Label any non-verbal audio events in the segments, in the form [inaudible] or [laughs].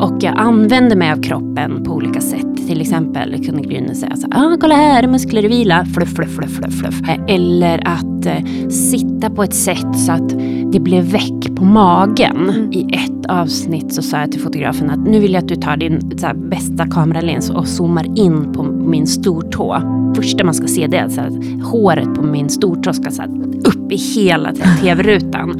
Och jag använder mig av kroppen på olika sätt. Till exempel kunde Grynet säga så här, ah, kolla här, muskler i vila, fluff, fluff, fluff, fluff, fluff. Eller att eh, sitta på ett sätt så att det blev väck på magen. Mm. I ett avsnitt så sa jag till fotografen att nu vill jag att du tar din här, bästa kameralins och zoomar in på min stortå. Första man ska se det är att håret på min stortå ska så upp i hela [laughs] tv-rutan.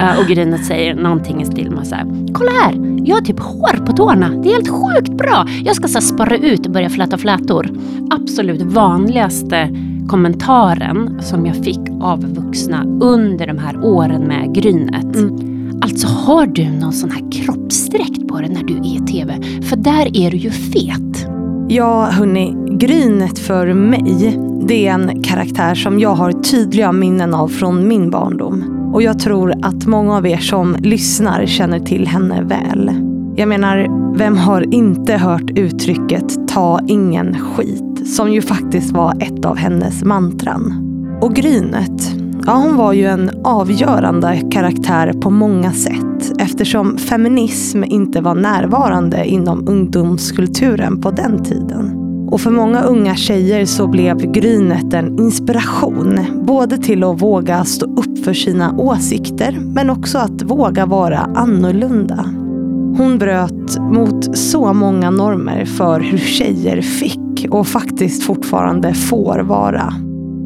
uh, och Grynet säger någonting i stil med så här, kolla här, jag har typ hår på tårna. Det är helt sjukt bra. Jag ska så sparra ut och börja fläta flätor. Absolut vanligaste kommentaren som jag fick av vuxna under de här åren med Grynet. Mm. Alltså har du någon sån här kroppsdräkt på dig när du är i TV? För där är du ju fet. Ja, hörni. Grynet för mig, det är en karaktär som jag har tydliga minnen av från min barndom. Och jag tror att många av er som lyssnar känner till henne väl. Jag menar, vem har inte hört uttrycket ta ingen skit? Som ju faktiskt var ett av hennes mantran. Och Grynet, ja hon var ju en avgörande karaktär på många sätt eftersom feminism inte var närvarande inom ungdomskulturen på den tiden. Och för många unga tjejer så blev Grynet en inspiration. Både till att våga stå upp för sina åsikter men också att våga vara annorlunda. Hon bröt mot så många normer för hur tjejer fick och faktiskt fortfarande får vara.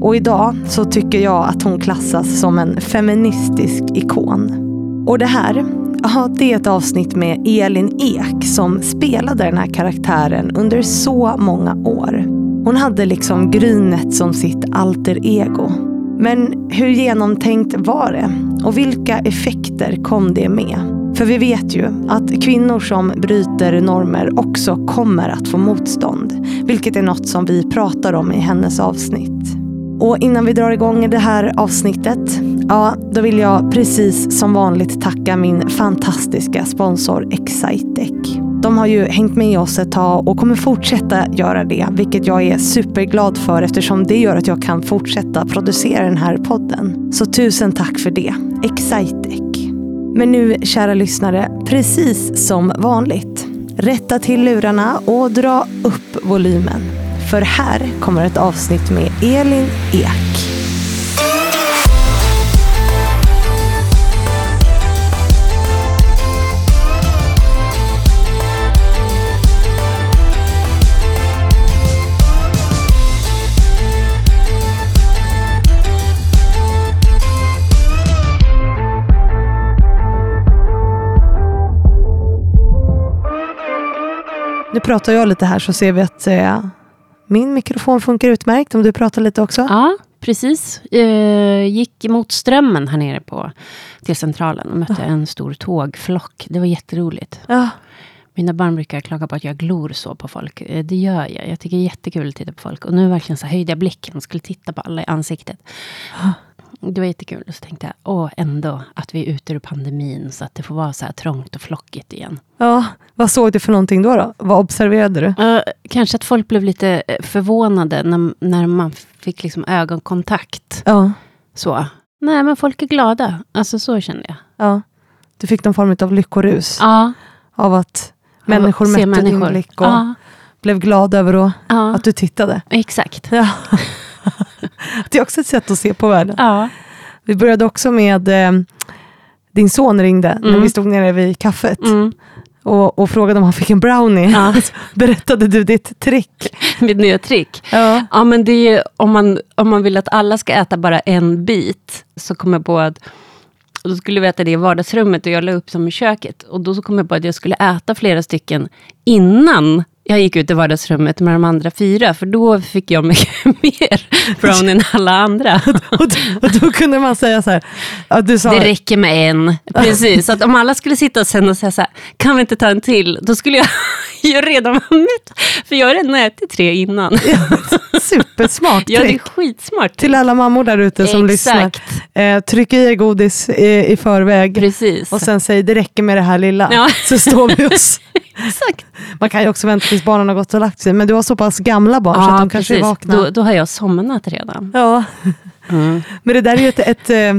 Och idag så tycker jag att hon klassas som en feministisk ikon. Och det här Ja, det är ett avsnitt med Elin Ek som spelade den här karaktären under så många år. Hon hade liksom Grynet som sitt alter ego. Men hur genomtänkt var det? Och vilka effekter kom det med? För vi vet ju att kvinnor som bryter normer också kommer att få motstånd. Vilket är något som vi pratar om i hennes avsnitt. Och innan vi drar igång det här avsnittet, ja, då vill jag precis som vanligt tacka min fantastiska sponsor Excitec. De har ju hängt med oss ett tag och kommer fortsätta göra det, vilket jag är superglad för eftersom det gör att jag kan fortsätta producera den här podden. Så tusen tack för det, Excitec. Men nu, kära lyssnare, precis som vanligt. Rätta till lurarna och dra upp volymen. För här kommer ett avsnitt med Elin Ek. Nu pratar jag lite här så ser vi att eh, min mikrofon funkar utmärkt. Om du pratar lite också. Ja, precis. Eh, gick mot strömmen här nere på, till centralen och mötte ja. en stor tågflock. Det var jätteroligt. Ja. Mina barn brukar klaga på att jag glor så på folk. Eh, det gör jag. Jag tycker det är jättekul att titta på folk. Och nu verkligen så höjde jag blicken och skulle titta på alla i ansiktet. Det var jättekul. Och så tänkte jag, åh, ändå att vi är ute ur pandemin så att det får vara så här trångt och flockigt igen. Ja, vad såg du för någonting då? då? Vad observerade du? Uh, kanske att folk blev lite eh, förvånade när, när man fick liksom ögonkontakt. Ja. Så. Nej, men folk är glada. Alltså så kände jag. Ja. Du fick någon form av lyckorus? Ja. Av att människor mötte människor. din blick och ja. blev glada över att, ja. att du tittade? Exakt. Ja. [laughs] [laughs] det är också ett sätt att se på världen. Ja. Vi började också med, eh, din son ringde mm. när vi stod nere vid kaffet. Mm. Och, och, frågade om han fick en brownie. Ja. [laughs] Berättade du ditt trick? [laughs] Mitt nya trick? Ja. ja men det är om man, om man vill att alla ska äta bara en bit, så kom jag på att och då skulle vi äta det i vardagsrummet och jag la upp som i köket. Och då så kom jag på att jag skulle äta flera stycken innan jag gick ut i vardagsrummet med de andra fyra, för då fick jag mycket [laughs] mer brownie än alla andra. [laughs] och, då, och då kunde man säga så här, du sa... Det räcker med en. Precis, så att om alla skulle sitta sen och säga så här, kan vi inte ta en till? Då skulle jag [laughs] ju redan vara mätt. För jag har redan ätit tre innan. supersmart trick. Ja, det är skitsmart. Till alla mammor där ute som Exakt. lyssnar. Eh, tryck i er godis i, i förväg. Precis. Och sen säg, det räcker med det här lilla. Ja. Så står vi oss. Exakt. Man kan ju också vänta tills barnen har gått och lagt sig. Men du har så pass gamla barn ja, så att de precis. kanske är vakna. Då, då har jag somnat redan. Ja. [laughs] Mm. Men det där är ju ett, ett, eh,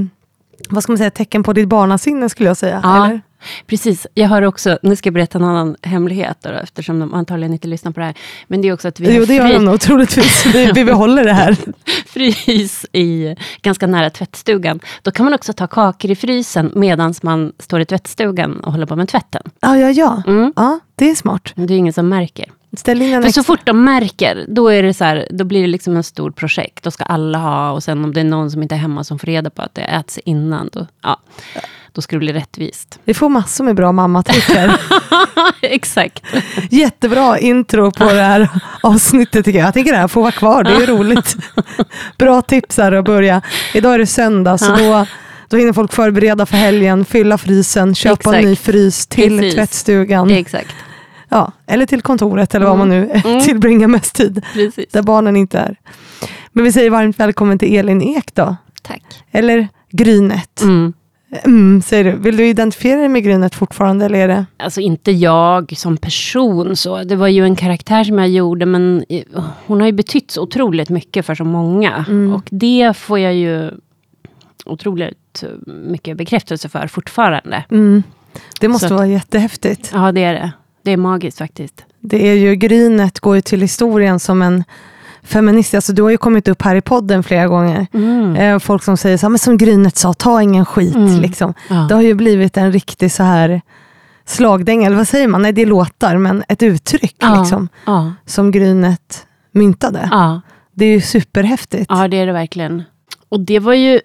vad ska man säga, tecken på ditt barnasinne skulle jag säga. Ja, eller? Precis, jag har också, nu ska jag berätta en annan hemlighet då, eftersom de antagligen inte lyssnar på det här. Men det är också att vi Jo, har det gör de nog troligtvis. Vi, vi behåller det här. [laughs] frys i, ganska nära tvättstugan. Då kan man också ta kakor i frysen medan man står i tvättstugan och håller på med tvätten. Ja, ja, ja. Mm. Ja, det är smart. Det är ingen som märker. Ställ in en För extra... så fort de märker, då, är det så här, då blir det liksom en stor projekt. Då ska alla ha, och sen om det är någon som inte är hemma som får reda på att det äts innan, då, ja, då ska det bli rättvist. Vi får massor med bra mammatrick här. [laughs] Exakt. Jättebra intro på det här avsnittet tycker jag. Jag tänker det här får vara kvar, det är roligt. Bra tips här att börja. Idag är det söndag, så då, då hinner folk förbereda för helgen, fylla frysen, köpa en Exakt. ny frys till Precis. tvättstugan. Exakt. Ja, eller till kontoret eller vad man nu [laughs] Mm. tillbringar mest tid. Precis. Där barnen inte är. Men vi säger varmt välkommen till Elin Ek då. Tack. Eller Grynet. Mm. Mm, säger du. Vill du identifiera dig med Grynet fortfarande eller är det? Alltså inte jag som person så. Det var ju en karaktär som jag gjorde men eh, hon har ju betytt så otroligt mycket för så många. Mm. Och det får jag ju otroligt eh, mycket bekräftelse för fortfarande. Mm. Det måste Så att- vara jättehäftigt. Ja det är det. Det är magiskt faktiskt. Det är ju, Grynet går ju till historien som en feminist. Alltså, du har ju kommit upp här i podden flera gånger. Mm. Eh, folk som säger så här, men som Grynet sa, ta ingen skit. Mm. Liksom. Ja. Det har ju blivit en riktig så här slagdänga, eller vad säger man? Nej, det är låtar, men ett uttryck Ja. liksom, Ja. som Grynet myntade. Det är ju superhäftigt. ja, det är det verkligen. Och det var ju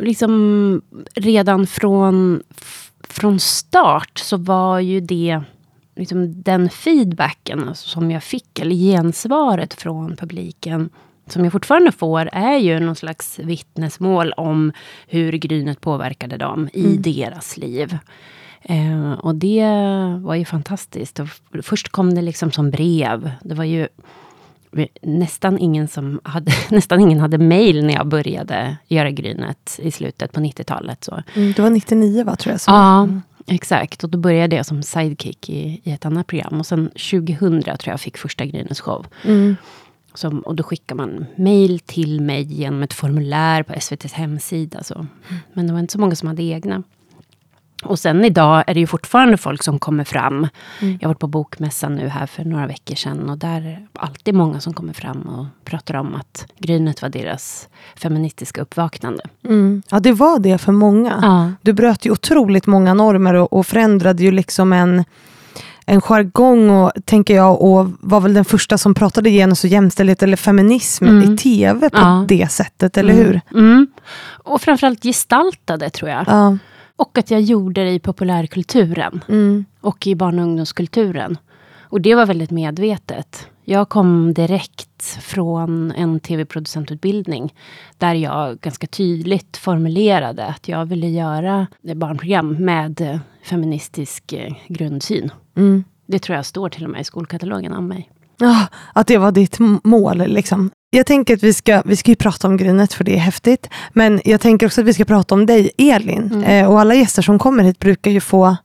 liksom redan från, från start så var ju det liksom den feedbacken alltså, som jag fick, eller gensvaret från publiken som jag fortfarande får, är ju någon slags vittnesmål om hur grynet påverkade dem i deras liv. Eh, och det var ju fantastiskt. Och först kom det liksom som brev. Det var ju nästan ingen som hade, [laughs] nästan ingen hade mail när jag började göra Grynet i slutet på 90-talet. Så. Mm, det var 99 va, tror jag. Så. Ja, exakt. Och då började jag som sidekick i, i ett annat program. Och sen 2000 tror jag fick första Grynets show. Mm. Som, och då skickar man mail till mig genom ett formulär på SVTs hemsida. Så. Men det var inte så många som hade egna. Och sen idag är det ju fortfarande folk som kommer fram. Jag har varit på Bokmässan nu här för några veckor sedan. Och där är det alltid många som kommer fram och pratar om att Grynet var deras feministiska uppvaknande. Mm. Ja, det var det för många. Ja. Du bröt ju otroligt många normer och, och förändrade ju liksom en, en jargong, och, tänker jag, och var väl den första som pratade genus och jämställdhet eller feminism Mm. i tv på Ja. det sättet, eller hur? Mm. Och framförallt gestaltade tror jag. Ja. Och att jag gjorde det i populärkulturen. Mm. och i barn och ungdomskulturen. Och det var väldigt medvetet. Jag kom direkt från en tv-producentutbildning där jag ganska tydligt formulerade att jag ville göra barnprogram med feministisk eh, grundsyn. Mm. Det tror jag står till och med i skolkatalogen om mig. Ja, att det var ditt mål. Liksom. Jag tänker att vi ska, vi ska ju prata om Grynet för det är häftigt. Men jag tänker också att vi ska prata om dig, Elin. Mm. Eh, och alla gäster som kommer hit brukar ju få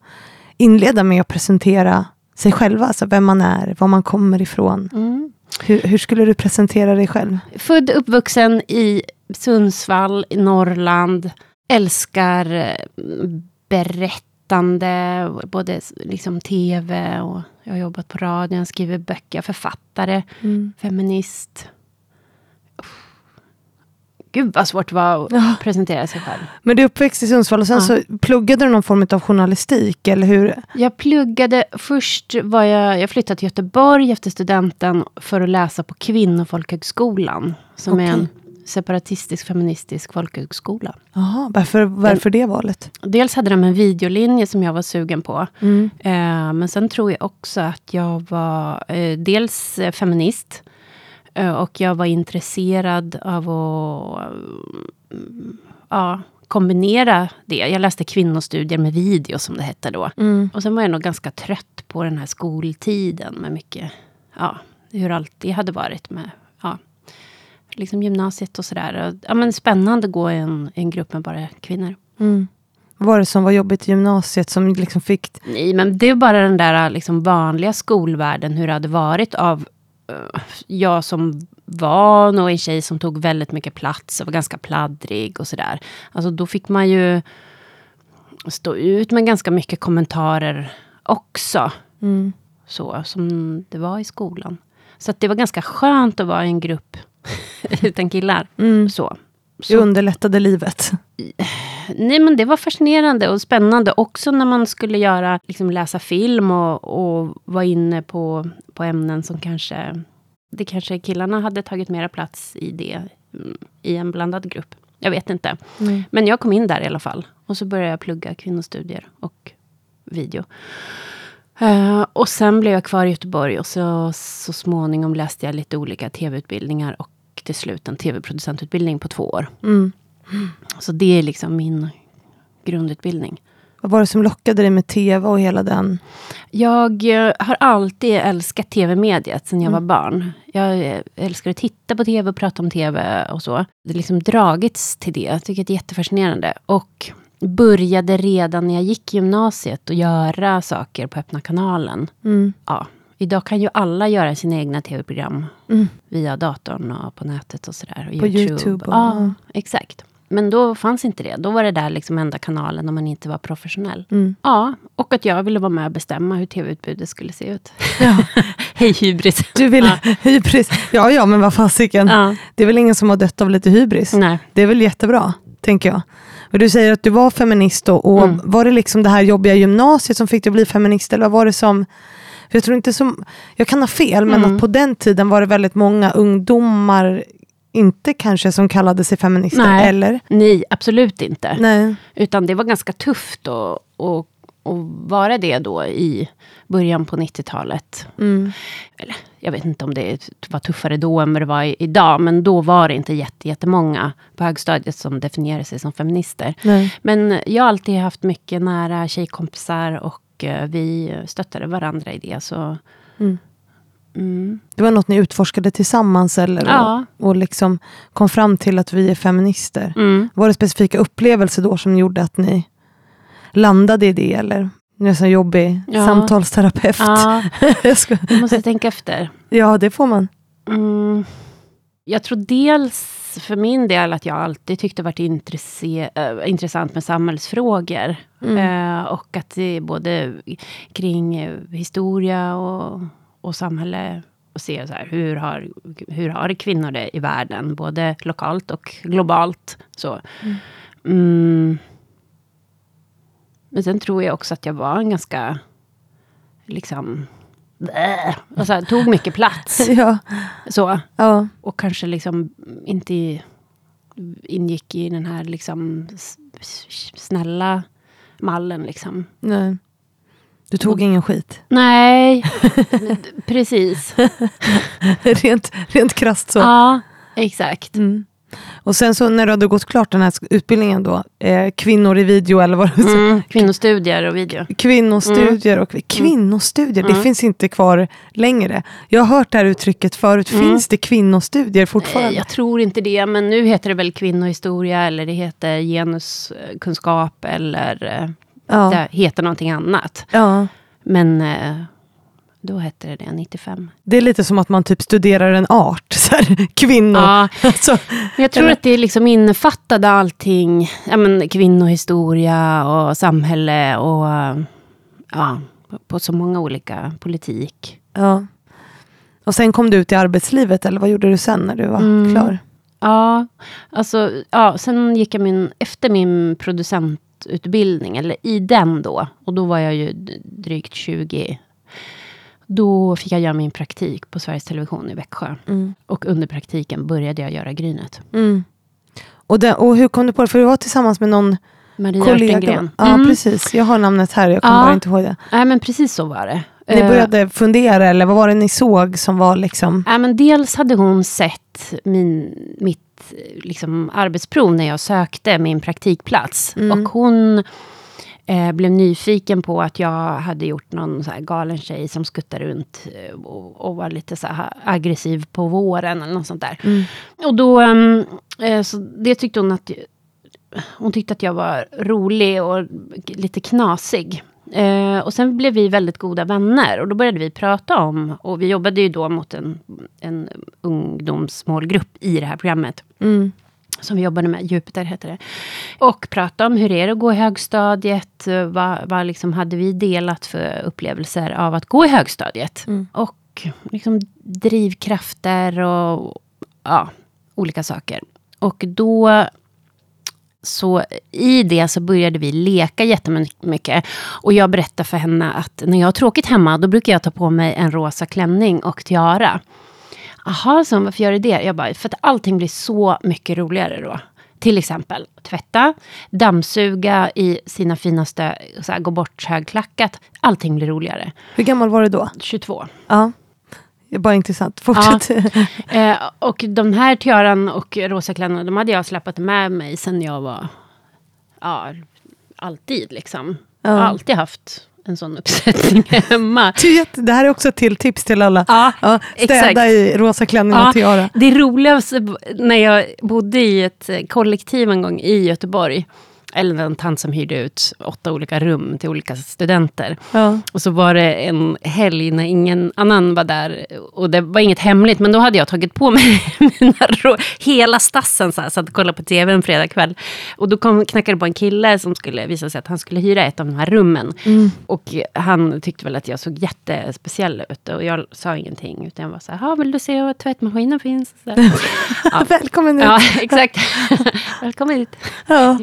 inleda med att presentera sig själva. Alltså vem man är, var man kommer ifrån. Hur, hur skulle du presentera dig själv? Född uppvuxen i Sundsvall i Norrland. Älskar eh, berättande, både liksom tv och jag har jobbat på radion, skriver böcker, författare, feminist. Uff. Gud vad svårt det var att Ja. presentera sig själv. Men du är uppväxt i Sundsvall och sen Ja. så pluggade du någon form av journalistik, eller hur? Jag pluggade, först var jag, jag flyttade till Göteborg efter studenten för att läsa på Kvinnofolkhögskolan. Som är Okej. en separatistisk feministisk folkhögskola. Jaha, varför, varför det valet? Dels hade de en videolinje som jag var sugen på. Mm. Eh, men sen tror jag också att jag var eh, dels eh, feminist. Eh, och jag var intresserad av att mm, ja, kombinera det. Jag läste kvinnostudier med video som det hette då. Mm. Och sen var jag nog ganska trött på den här skoltiden med mycket, ja, hur allt det hade varit med, liksom gymnasiet och sådär. Och, Ja, men spännande att gå i en, en grupp med bara kvinnor. Mm. Vad var det som var jobbigt i gymnasiet som liksom fick... Nej, men det är bara den där liksom vanliga skolvärlden, hur det hade varit av eh, jag som var nog en tjej som tog väldigt mycket plats och var ganska pladdrig och sådär. Alltså då fick man ju stå ut med ganska mycket kommentarer också. Mm. Så som det var i skolan. Så det var ganska skönt att vara i en grupp [laughs] utan killar. Mm. Så. Det Så, underlättade livet. nej men det var fascinerande och spännande också när man skulle göra, liksom läsa film och, och vara inne på, på ämnen som kanske, det kanske killarna hade tagit mera plats i det, mm, i en blandad grupp. Jag vet inte. Mm. Men jag kom in där i alla fall. Och så började jag plugga kvinnostudier och video. Eh, och sen blev jag kvar i Göteborg och så, så småningom läste jag lite olika tv-utbildningar och till slut en tv-producentutbildning på två år. Mm. Så det är liksom min grundutbildning. Vad var det som lockade dig med tv och hela den? Jag eh, har alltid älskat tv-mediet sedan jag Mm. var barn. Jag eh, älskar att titta på tv och prata om tv och så. Det liksom dragits till det. Jag tycker det är jättefascinerande. Och började redan när jag gick gymnasiet att göra saker på Öppna kanalen. Mm. Ja, idag kan ju alla göra sina egna tv-program Mm. via datorn och på nätet och sådär. Och På YouTube och- ja, exakt. Men då fanns inte det. Då var det där liksom enda kanalen om man inte var professionell. Mm. Ja, och att jag ville vara med och bestämma hur tv-utbudet skulle se ut. Ja. [laughs] Hej hybris! Du vill [laughs] hybris. Ja, ja, men vad fasiken. Ja, Det är väl ingen som har dött av lite hybris? nej. Det är väl jättebra, tänker jag. Och du säger att du var feminist och, och Mm. var det liksom det här jobbiga gymnasiet som fick dig att bli feminist? Eller vad var det som... För jag tror inte som... Jag kan ha fel, men Mm. att på den tiden var det väldigt många ungdomar, inte kanske som kallade sig feminister, Nej. eller? Nej, absolut inte. Nej. Utan det var ganska tufft att, att, att vara det då i början på 90-talet. Mm. Jag vet inte om det var tuffare då än vad det var idag. Men då var det inte jätte, jättemånga på högstadiet som definierade sig som feminister. Nej. Men jag har alltid haft mycket nära tjejkompisar och eh, vi stöttade varandra i det. Så, Mm. mm. Det var något ni utforskade tillsammans eller? Ja. Och, och liksom kom fram till att vi är feminister. Mm. Var det specifika upplevelser då som gjorde att ni landade i det? Eller? Ni är en sån jobbig Ja. samtalsterapeut. Ja, [laughs] Jag ska- jag måste tänka efter. ja, det får man. Mm. Jag tror dels för min del att jag alltid tyckte varit intresse- äh, intressant med samhällsfrågor. Mm. Eh, och att det är både kring eh, historia och, och samhälle. Och se så här, hur, har, hur har kvinnor det i världen? Både lokalt och globalt. Så. Mm. Men sen tror jag också att jag var en ganska... Liksom... Bleh, och så här, tog mycket plats. [laughs] Ja. Så. Ja. Och kanske liksom inte ingick i den här liksom snälla mallen liksom. Nej. Du tog ingen skit. Nej, [laughs] precis. [laughs] rent, rent krasst så. Ja, exakt. Mm. Och sen så när du hade gått klart den här utbildningen då, eh, kvinnor i video eller vad sa, Mm, kvinnostudier och video. kvinnostudier och kvinnostudier, det Mm. finns inte kvar längre. Jag har hört det här uttrycket förut, Mm. finns det kvinnostudier fortfarande? Jag tror inte det, men nu heter det väl kvinnohistoria eller det heter genuskunskap eller eh, ja. det heter någonting annat. ja. Men eh, då hette det det 95. Det är lite som att man typ studerar en art, [laughs] så här, kvinnor. Ja, [laughs] Alltså, Jag tror Eller? att det liksom innefattade allting. Ja, men kvinnohistoria och samhälle och ja, på så många olika politik. ja. Och sen kom du ut i arbetslivet, eller vad gjorde du sen när du var Mm. klar? Ja, alltså, ja, sen gick jag min, efter min producentutbildning, eller i den då, och då var jag ju drygt 20. Då fick jag göra min praktik på Sveriges Television i Växjö. Mm. Och under praktiken började jag göra Grynet. Mm. Och, den, och hur kom du på det? För du var tillsammans med någon Maria kollega. Örtengren. Ja, Mm. precis. Jag har namnet här, jag kommer Ja. bara inte ihåg det. Nej, men precis så var det. Ni Eh, började fundera, eller vad var det ni såg som var liksom... Ja, men dels hade hon sett min, mitt liksom, arbetsprov när jag sökte min praktikplats. Mm. Och hon eh, blev nyfiken på att jag hade gjort någon så galen tjej som skuttade runt eh, och, och var lite så aggressiv på våren eller något sånt där. Mm. Och då, ehm, eh, så det tyckte hon att hon tyckte att jag var rolig och lite knasig. Eh, och sen blev vi väldigt goda vänner och då började vi prata om, och vi jobbade ju då mot en, en ungdomsmålgrupp i det här programmet. Mm. Som vi jobbade med, Jupiter heter det. Och prata om hur är det att gå i högstadiet? Vad, vad liksom hade vi delat för upplevelser av att gå i högstadiet? Mm. Och liksom drivkrafter och ja, olika saker. Och då så i det så började vi leka jättemycket. Och jag berättade för henne att när jag har tråkigt hemma, då brukar jag ta på mig en rosa klänning och tiara. Jaha, så varför gör du det? Jag bara, för att allting blir så mycket roligare då. Till exempel tvätta, dammsuga i sina finaste, så här, gå bort högklackat. Allting blir roligare. Hur gammal var du då? 22. Ja. Det är bara intressant. [laughs] Fortsätt. Ja. Eh, och de här tiaran och rosa klänningarna, de hade jag släpat med mig sen jag var... Ja, alltid liksom. Ja. Alltid haft en sån uppsättning [laughs] hemma. Det här är också ett till tips till alla. Ja, Ja, städa exakt. i rosa klänning och Ja, tiara. Det roligaste när jag bodde i ett eh, kollektiv en gång i Göteborg. Eller en tant som hyrde ut åtta olika rum till olika studenter. Ja. Och så var det en helg när ingen annan var där. Och det var inget hemligt, men då hade jag tagit på mig [laughs] mina rå- hela stassen. Så här, satt och kollade på tv en fredagkväll. Och då kom, knackade det på en kille som skulle visa sig att han skulle hyra ett av de här rummen. Och han tyckte väl att jag såg jättespeciell ut. Och jag sa ingenting. Utan jag var så här, "Ja, vill du se var tvättmaskinen finns? Så. [laughs] Ja. Välkommen ut. Ja, exakt. [laughs] Välkommen hit Ja.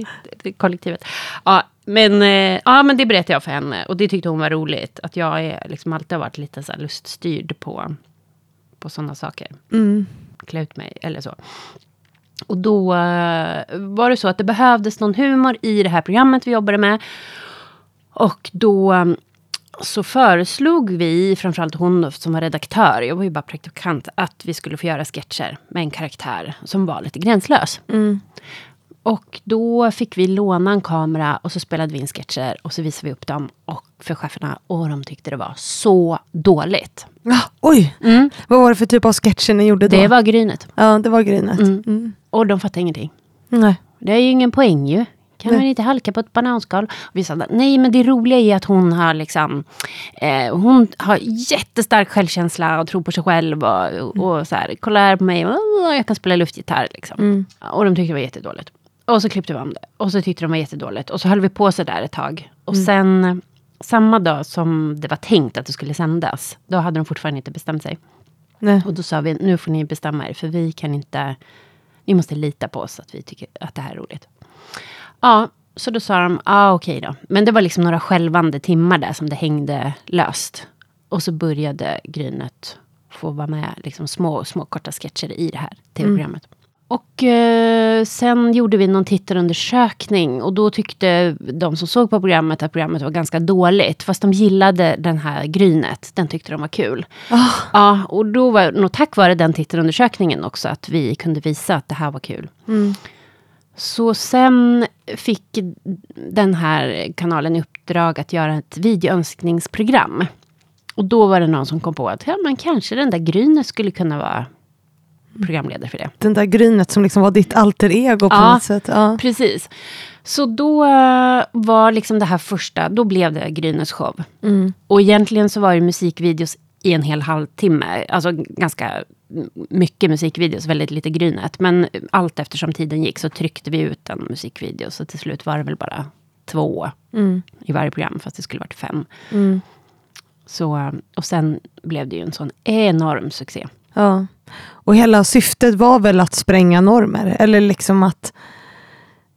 Kollektivet. Ja, men, eh, ja, men det berättade jag för henne. Och det tyckte hon var roligt. Att jag är, liksom alltid har varit lite så luststyrd på, på sådana saker. Mm. Klä ut mig eller så. Och då eh, var det så att det behövdes någon humor i det här programmet vi jobbade med. Och då eh, så föreslog vi, framförallt hon som var redaktör, jag var ju bara praktikant, att vi skulle få göra sketcher med en karaktär som var lite gränslös. Mm. Och då fick vi låna en kamera och så spelade vi in sketcher och så visade vi upp dem och för cheferna och de tyckte det var så dåligt. Ja, oj, vad var det för typ av sketcher ni gjorde då? Det var grynet. Ja, det var grynet. Mm. Mm. Och de fattade ingenting. Nej. Det är ju ingen poäng ju. Kan Nej. man inte halka på ett bananskal? Och vi sa, nej men det roliga är att hon har liksom, eh, hon har jättestark självkänsla och tror på sig själv och, och så här, kolla här på mig, oh, jag kan spela luftgitarr liksom. Mm. Och de tyckte det var jättedåligt. Och så klippte vi om det. Och så tyckte de var jättedåligt. Och så höll vi på så där ett tag. Och sen, samma dag som det var tänkt att det skulle sändas, då hade de fortfarande inte bestämt sig. Nej. Och då sa vi, nu får ni bestämma er, för vi kan inte... Ni måste lita på oss att vi tycker att det här är roligt. Ja, så då sa de, ja ah, okej då. Men det var liksom några skälvande timmar där som det hängde löst. Och så började Grynet få vara med, liksom små, små korta sketcher i det här tv-programmet. Och eh, sen gjorde vi någon tittarundersökning och då tyckte de som såg på programmet att programmet var ganska dåligt. Fast de gillade den här Grynet, den tyckte de var kul. Ah, Ja, och då var nog tack vare den tittarundersökningen också att vi kunde visa att det här var kul. mm. Så sen fick den här kanalen i uppdrag att göra ett videoönskningsprogram. Och då var det någon som kom på att ja, men kanske den där Grynet skulle kunna vara programledare för det. Den där grynet som liksom var ditt alter ego på Ja. något sätt. Ja. Precis. Så då eh, var liksom det här första, då blev det Grynets show. Mm. Och egentligen så var det musikvideos i en hel halvtimme. Alltså ganska mycket musikvideos, väldigt lite Grynet. Men allt eftersom tiden gick så tryckte vi ut en musikvideo. Så till slut var det väl bara två Mm. i varje program, fast det skulle varit fem. Mm. Så, eh, och sen blev det ju en sån enorm succé. Ja. Och hela syftet var väl att spränga normer? Eller liksom att...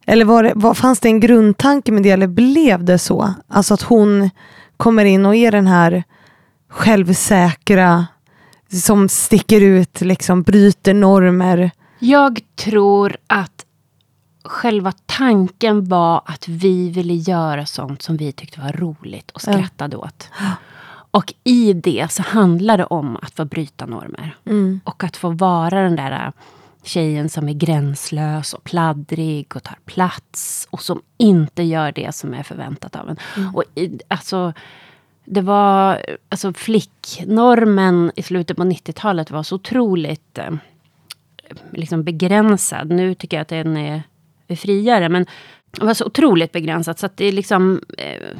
Eller var det, var, fanns det en grundtanke med det, eller blev det så? Alltså att hon kommer in och är den här självsäkra, som sticker ut, liksom bryter normer. Jag tror att själva tanken var att vi ville göra sånt som vi tyckte var roligt och Ja. skrattade åt. Och i det så handlar det om att få bryta normer. Mm. Och att få vara den där äh, tjejen som är gränslös och pladdrig och tar plats. Och som inte gör det som är förväntat av en. Och i, alltså, det var, alltså flicknormen i slutet på 90-talet var så otroligt eh, liksom begränsad. Nu tycker jag att den är, är friare. Men det var så otroligt begränsat så att det är liksom... Eh,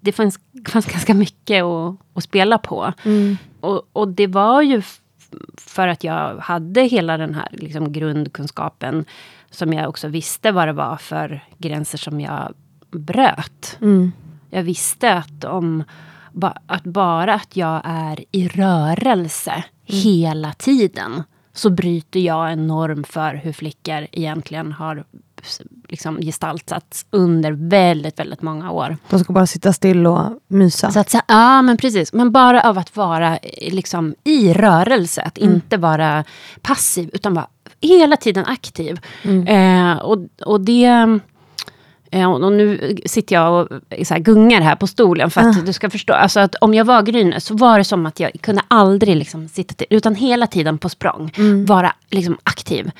det fanns, [laughs] fanns ganska mycket att, att spela på. Mm. Och, och det var ju för att jag hade hela den här liksom, grundkunskapen. Som jag också visste vad det var för gränser som jag bröt. Mm. Jag visste att om ba, att bara att jag är i rörelse Mm. hela tiden så bryter jag en norm för hur flickor egentligen har liksom gestaltats under väldigt, väldigt många år. De ska bara sitta still och mysa. Så att, så, ja, men precis. Men bara av att vara eh, liksom, i rörelse, att inte vara passiv, utan vara hela tiden aktiv. Eh, och, och det... eh, Och nu sitter jag och så här gungar här på stolen för att du ska förstå. Alltså att om jag var Gryne så var det som att jag kunde aldrig liksom sitta till, utan hela tiden på språng. Vara liksom aktiv.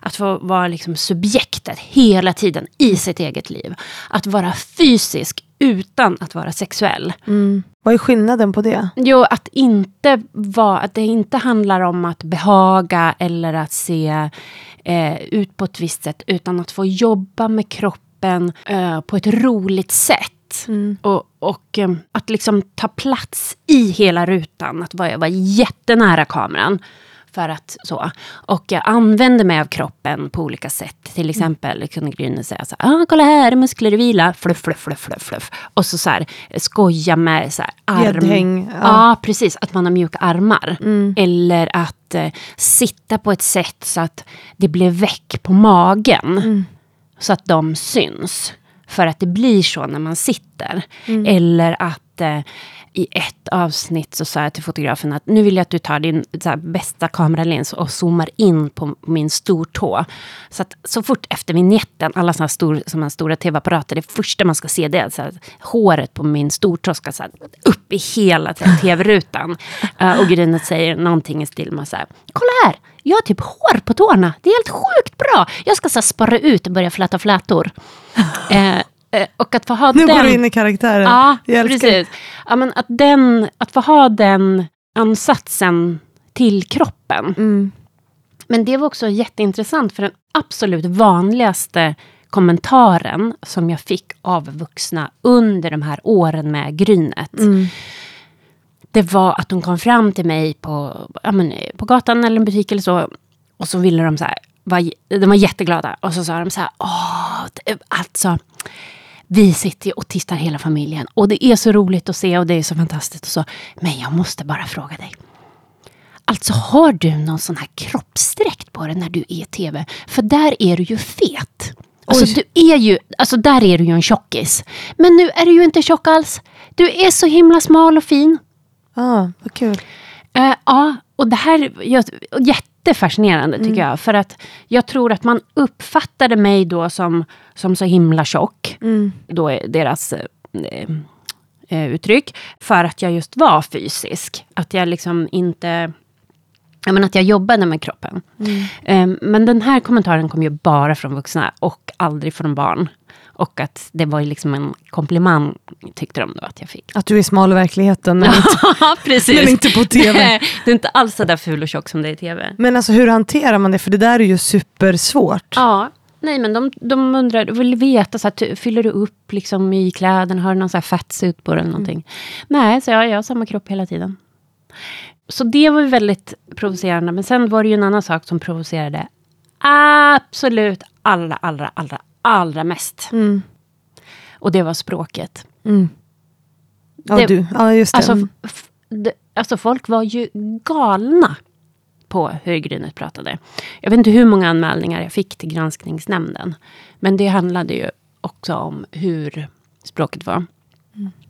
Att få vara liksom subjektet hela tiden i sitt eget liv. Att vara fysisk utan att vara sexuell. Mm. Vad är skillnaden på det? Jo, att inte vara, att det inte handlar om att behaga eller att se eh, ut på ett visst sätt, utan att få jobba med kroppen eh, på ett roligt sätt. Och, och eh, att liksom ta plats i hela rutan, att vara, vara jättenära kameran. För att så. Och jag använder mig av kroppen på olika sätt. Till exempel kunde Gryne säga så här, ah, kolla här, muskler i vila, fluff, fluff, fluff, fluff, fluff. Och så, så här, skoja med så här, arm. Gäddhäng, ja. Ja. precis. Att man har mjuka armar. Eller att eh, sitta på ett sätt så att det blir väck på magen. Så att de syns. För att det blir så när man sitter. Eller att eh, i ett avsnitt så sa jag till fotografen att nu vill jag att du tar din här, bästa kameralins och zoomar in på min stortå. Så att så fort efter vignetten, alla här stor, som stora tv-apparater, det första man ska se det är så här, håret på min stortå ska så här, upp i hela tv-rutan. [laughs] Eh, och Grynet säger någonting i stil med så här, kolla här, jag har typ hår på tårna, det är helt sjukt bra. Jag ska så här, spara ut och börja fläta flätor. [laughs] Eh, och att få ha Nu den... går du in i karaktären. Ja, Jag älskar precis. Ja, men att, den, att få ha den ansatsen till kroppen. Mm. Men det var också jätteintressant för den absolut vanligaste kommentaren som jag fick av vuxna under de här åren med Grynet. Mm. Det var att de kom fram till mig på, ja, men, på gatan eller en butik eller så. Och så ville de så här, var, de var jätteglada. Och så sa de så här, åh, alltså. Vi sitter och tittar hela familjen. Och det är så roligt att se och det är så fantastiskt. Och så. Men jag måste bara fråga dig. Alltså har du någon sån här kroppsdräkt på dig när du är i tv? För där är du ju fet. Alltså, Oj. du är ju, alltså där är du ju en tjockis. Men nu är du ju inte tjock alls. Du är så himla smal och fin. Ah, vad kul. Eh, ja, och det här är jättefascinerande tycker jag. För att jag tror att man uppfattade mig då som, som så himla tjock. Mm. Då är deras eh, eh, uttryck. För att jag just var fysisk. Att jag liksom inte... Jag menar att jag jobbade med kroppen. Eh, men den här kommentaren kom ju bara från vuxna och aldrig från barn. Och att det var ju liksom en komplimang tyckte de då att jag fick. Att du är smal i verkligheten. Men, inte, [laughs] precis. men inte på tv. [laughs] Du är inte alls så där ful och tjock som det är i tv. Men alltså hur hanterar man det? För det där är ju supersvårt. Ja, nej men de, de undrar, vill veta, så här, fyller du upp liksom i kläderna, har du någon så här fatsuit på dig eller någonting? Nej, så jag, jag har samma kropp hela tiden. Så det var väldigt provocerande. Men sen var det ju en annan sak som provocerade absolut allra, allra, allra, allra mest. Mm. Och det var språket. Mm. Ja, Det- du. Ja, just det. Alltså, det, alltså folk var ju galna på hur Grynet pratade. Jag vet inte hur många anmälningar jag fick till granskningsnämnden. Men det handlade ju också om hur språket var.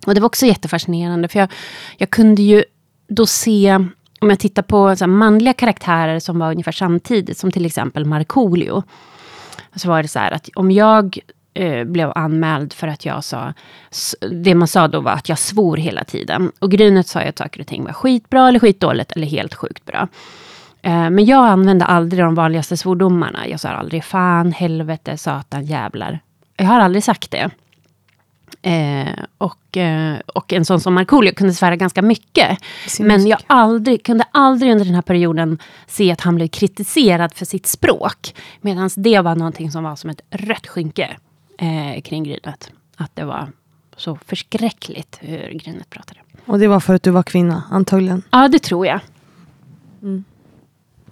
Och det var också jättefascinerande. För jag, jag kunde ju då se, om jag tittar på så manliga karaktärer som var ungefär samtidigt, som till exempel Markoolio. Så var det så här att om jag eh, blev anmäld för att jag sa, det man sa då var att jag svor hela tiden. Och Grynet sa ju att saker och ting var skitbra eller skitdåligt eller helt sjukt bra. Eh, men jag använde aldrig de vanligaste svordomarna. Jag sa aldrig fan, helvete, satan, jävlar. Jag har aldrig sagt det. Eh, och, eh, och en sån som Markoolio kunde svära ganska mycket. Men jag aldrig, kunde aldrig under den här perioden se att han blev kritiserad för sitt språk. Medan det var någonting som var som ett rött skynke eh, kring Grynet. Att det var så förskräckligt hur Grynet pratade. Och det var för att du var kvinna, antagligen. Ja, det tror jag.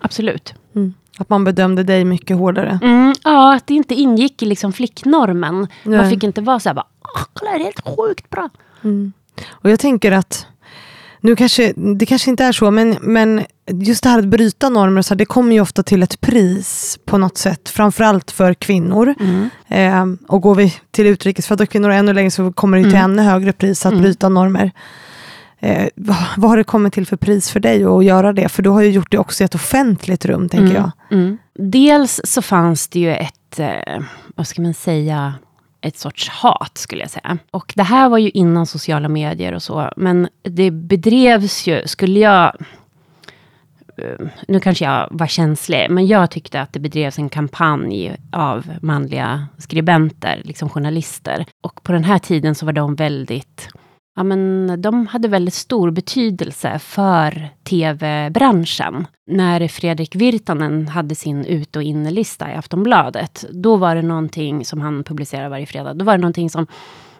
Absolut. Mm. Att man bedömde dig mycket hårdare. Mm, ja, att det inte ingick i liksom flicknormen. Nej. Man fick inte vara så här, bara, "Åh, kolla det är helt sjukt bra. Mm. Och jag tänker att, nu kanske, det kanske inte är så, men, men just det här att bryta normer, så här, det kommer ju ofta till ett pris på något sätt, framförallt för kvinnor. Mm. Eh, och går vi till utrikesfödda kvinnor ännu längre så kommer det till Mm. ännu högre pris att Mm. bryta normer. Eh, vad, vad har det kommit till för pris för dig att göra det? För du har ju gjort det också i ett offentligt rum, tänker Mm, jag. Mm. Dels så fanns det ju ett, eh, vad ska man säga, ett sorts hat skulle jag säga. Och det här var ju innan sociala medier och så, men det bedrevs ju, skulle jag eh, nu kanske jag var känslig, men jag tyckte att det bedrevs en kampanj av manliga skribenter, liksom journalister. Och på den här tiden så var de väldigt Ja, men de hade väldigt stor betydelse för tv-branschen. När Fredrik Virtanen hade sin ut och innelista i Aftonbladet, då var det någonting som han publicerade varje fredag. Då var det någonting som,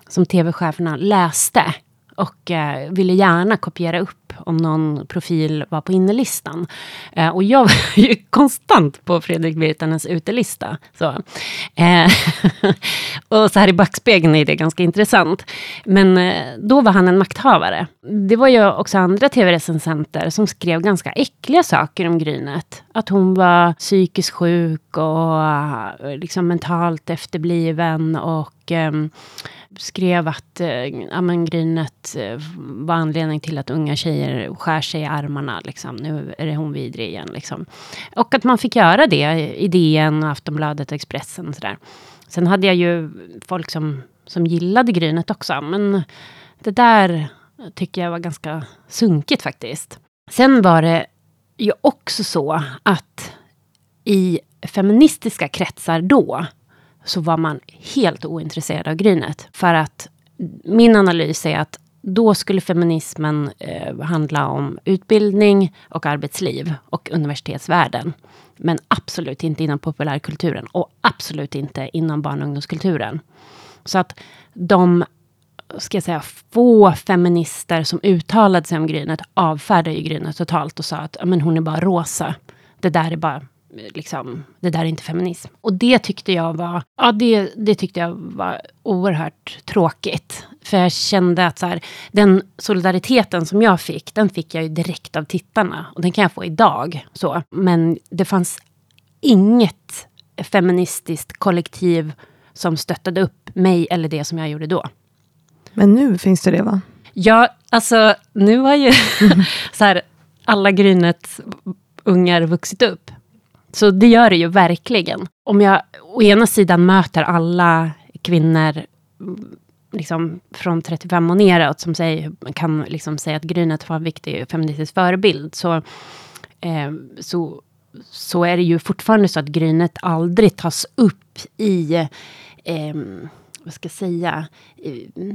som tv-cheferna läste och eh, ville gärna kopiera upp om någon profil var på innelistan. Eh, och jag [laughs] var ju konstant på Fredrik Virtanens utelista. Så. Eh, [laughs] och så här i backspegeln är det ganska intressant. Men eh, då var han en makthavare. Det var ju också andra tv-recensenter som skrev ganska äckliga saker om Grynet. Att hon var psykiskt sjuk och eh, liksom mentalt efterbliven och eh, skrev att eh, ja, Grynet eh, var anledning till att unga tjejer skär sig i armarna. Liksom. Nu är det hon vidrig igen. Liksom. Och att man fick göra det i DN, Aftonbladet och Expressen. Och sådär. Sen hade jag ju folk som, som gillade Grynet också. Men det där tycker jag var ganska sunkigt faktiskt. Sen var det ju också så att i feministiska kretsar då så var man helt ointresserad av Grynet. För att min analys är att då skulle feminismen eh, handla om utbildning och arbetsliv och universitetsvärlden. Men absolut inte inom populärkulturen och absolut inte inom barn och ungdomskulturen. Så att de ska jag säga, få feminister som uttalade sig om Grynet avfärdade ju Grynet totalt och sa att men hon är bara rosa. Det där är bara liksom, det där är inte feminism. Och det tyckte jag var, ja det, det tyckte jag var oerhört tråkigt. För jag kände att så här, den solidariteten som jag fick, den fick jag ju direkt av tittarna. Och den kan jag få idag. Så. Men det fanns inget feministiskt kollektiv som stöttade upp mig eller det som jag gjorde då. Men nu finns det det va? Ja, alltså nu har ju [laughs] så här, alla Grynet ungar vuxit upp. Så det gör det ju verkligen. Om jag å ena sidan möter alla kvinnor mm, liksom, från 35 och neråt som säger, kan liksom säga att Grynet var en viktig feministisk förebild, så, eh, så, så är det ju fortfarande så att Grynet aldrig tas upp i eh, vad ska jag säga,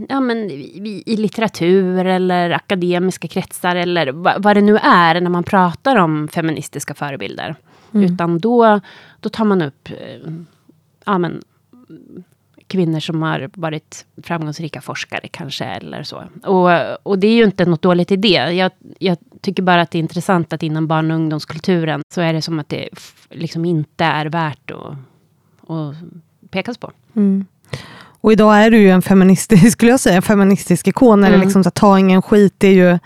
ja, men i, i litteratur eller akademiska kretsar eller vad, vad det nu är när man pratar om feministiska förebilder. Utan då, då tar man upp eh, ja, men, kvinnor som har varit framgångsrika forskare kanske eller så. Och, och det är ju inte något dåligt i det. Jag, jag tycker bara att det är intressant att inom barn och ungdomskulturen så är det som att det liksom inte är värt att, att pekas på. Mm. Och idag är du ju en feministisk, [laughs] skulle jag säga, en feministisk ikon. Eller Mm. liksom så att ta ingen skit, det är ju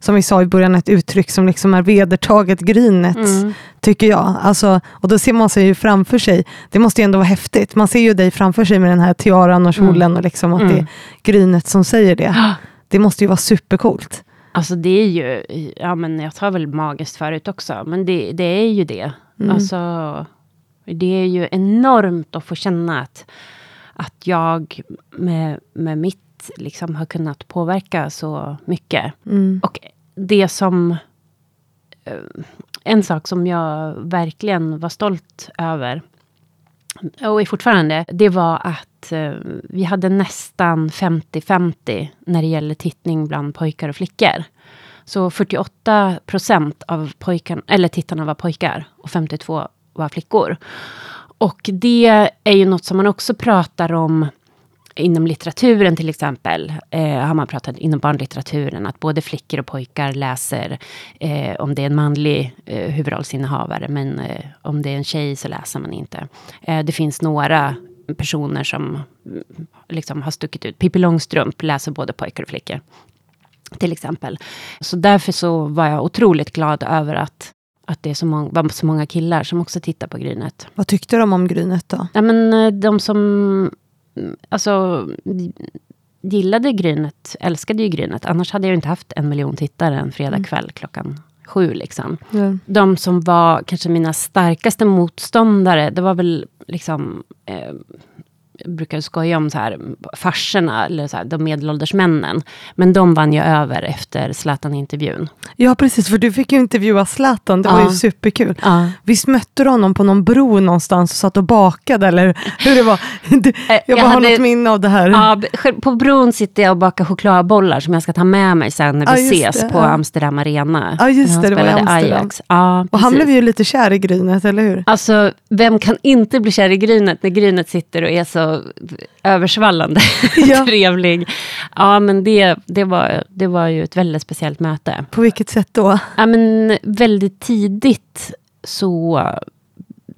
som vi sa i början ett uttryck som liksom är vedertaget grynet, Mm. tycker jag. Alltså, och då ser man sig ju framför sig, det måste ju ändå vara häftigt, man ser ju dig framför sig med den här tiaran och kjolen och liksom att det är Mm. grynet som säger det. Det måste ju vara supercoolt. Alltså det är ju, ja men jag tar väl magiskt förut också, men det, det är ju det. Mm. Alltså, det är ju enormt att få känna att, att jag med, med mitt liksom har kunnat påverka så mycket. Mm. Och det som... eh, En sak som jag verkligen var stolt över, och är fortfarande, det var att eh, vi hade nästan 50-50 när det gäller tittning bland pojkar och flickor. Så 48 procent av pojkarna, eller tittarna var pojkar och 52 var flickor. Och det är ju något som man också pratar om inom litteraturen till exempel, eh, har man pratat inom barnlitteraturen, att både flickor och pojkar läser, eh, om det är en manlig eh, huvudrollsinnehavare, men eh, om det är en tjej så läser man inte. Eh, det finns några personer som mm, liksom har stuckit ut. Pippi Långstrump läser både pojkar och flickor. Till exempel. Så därför så var jag otroligt glad över att att det är så många, var så många killar som också tittar på Grynet. Vad tyckte de om Grynet då? Ja, men eh, de som alltså, gillade Grynet, älskade ju Grynet. Annars hade jag inte haft en miljon tittare en fredag mm. kväll klockan sju. Liksom. Mm. De som var kanske mina starkaste motståndare, det var väl liksom eh, brukar skoja om så här, farserna, eller så här, de medelålders männen. Men de vann ju över efter Zlatan-intervjun. Ja, precis, för du fick ju intervjua Zlatan, det ja. var ju superkul. Ja. Visst mötte du honom på någon bro någonstans och satt och bakade, eller hur det var? [laughs] Du, jag, jag bara hade, har något minne av det här. Ja, på bron sitter jag och bakar chokladbollar som jag ska ta med mig sen när vi ja, ses det, på Amsterdam Arena. Ja, just det, det var i Amsterdam. Ajax. Ja, och han blev ju lite kär i Grynet, eller hur? Alltså, vem kan inte bli kär i Grynet när Grynet sitter och är så översvallande [laughs] ja. trevlig. Ja, men det, det, var, det var ju ett väldigt speciellt möte. På vilket sätt då? Ja, men väldigt tidigt så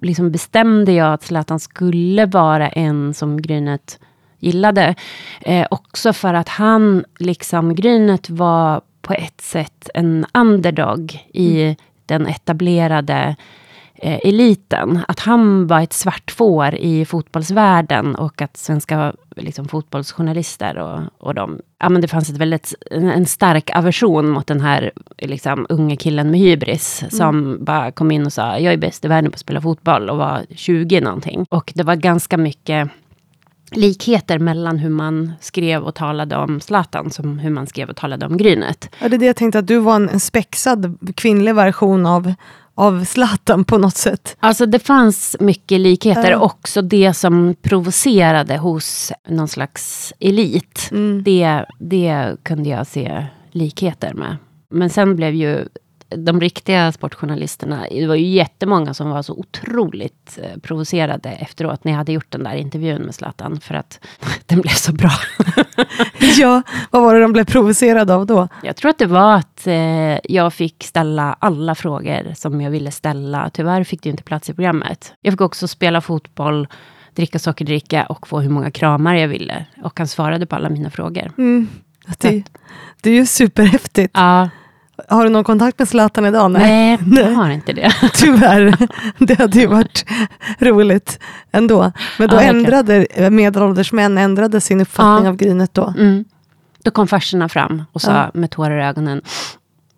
liksom bestämde jag att Zlatan skulle vara en som Grynet gillade. Eh, också för att han, liksom Grynet, var på ett sätt en underdog i mm. den etablerade eh, eliten. Att han var ett svart får i fotbollsvärlden och att svenska liksom, fotbollsjournalister och, och de, ja men det fanns ett väldigt, en stark aversion mot den här liksom, unge killen med hybris. Mm. Som bara kom in och sa, jag är bäst i världen på att spela fotboll och var 20 någonting. Och det var ganska mycket likheter mellan hur man skrev och talade om Zlatan som hur man skrev och talade om Grynet. Ja, det är det jag tänkte, att du var en, en spexad kvinnlig version av, av Zlatan på något sätt. Alltså det fanns mycket likheter. Uh. Också det som provocerade hos någon slags elit. Mm. Det, det kunde jag se likheter med. Men sen blev ju de riktiga sportjournalisterna, det var ju jättemånga som var så otroligt eh, provocerade efteråt när jag hade gjort den där intervjun med Zlatan, för att [laughs] den blev så bra. [laughs] ja, vad var det de blev provocerade av då? Jag tror att det var att eh, jag fick ställa alla frågor som jag ville ställa. Tyvärr fick det inte plats i programmet. Jag fick också spela fotboll, dricka sockerdricka och få hur många kramar jag ville. Och han svarade på alla mina frågor. Mm. Det, det är ju superhäftigt. Ja. Har du någon kontakt med Zlatan idag? Nej, Nej [laughs] jag har inte det. [laughs] [laughs] Tyvärr. Det hade ju varit roligt ändå. Men då ja, ändrade medelålders män ändrade sin uppfattning ja. av grinet då. Mm. Då kom farsorna fram och sa ja. med tårar i ögonen.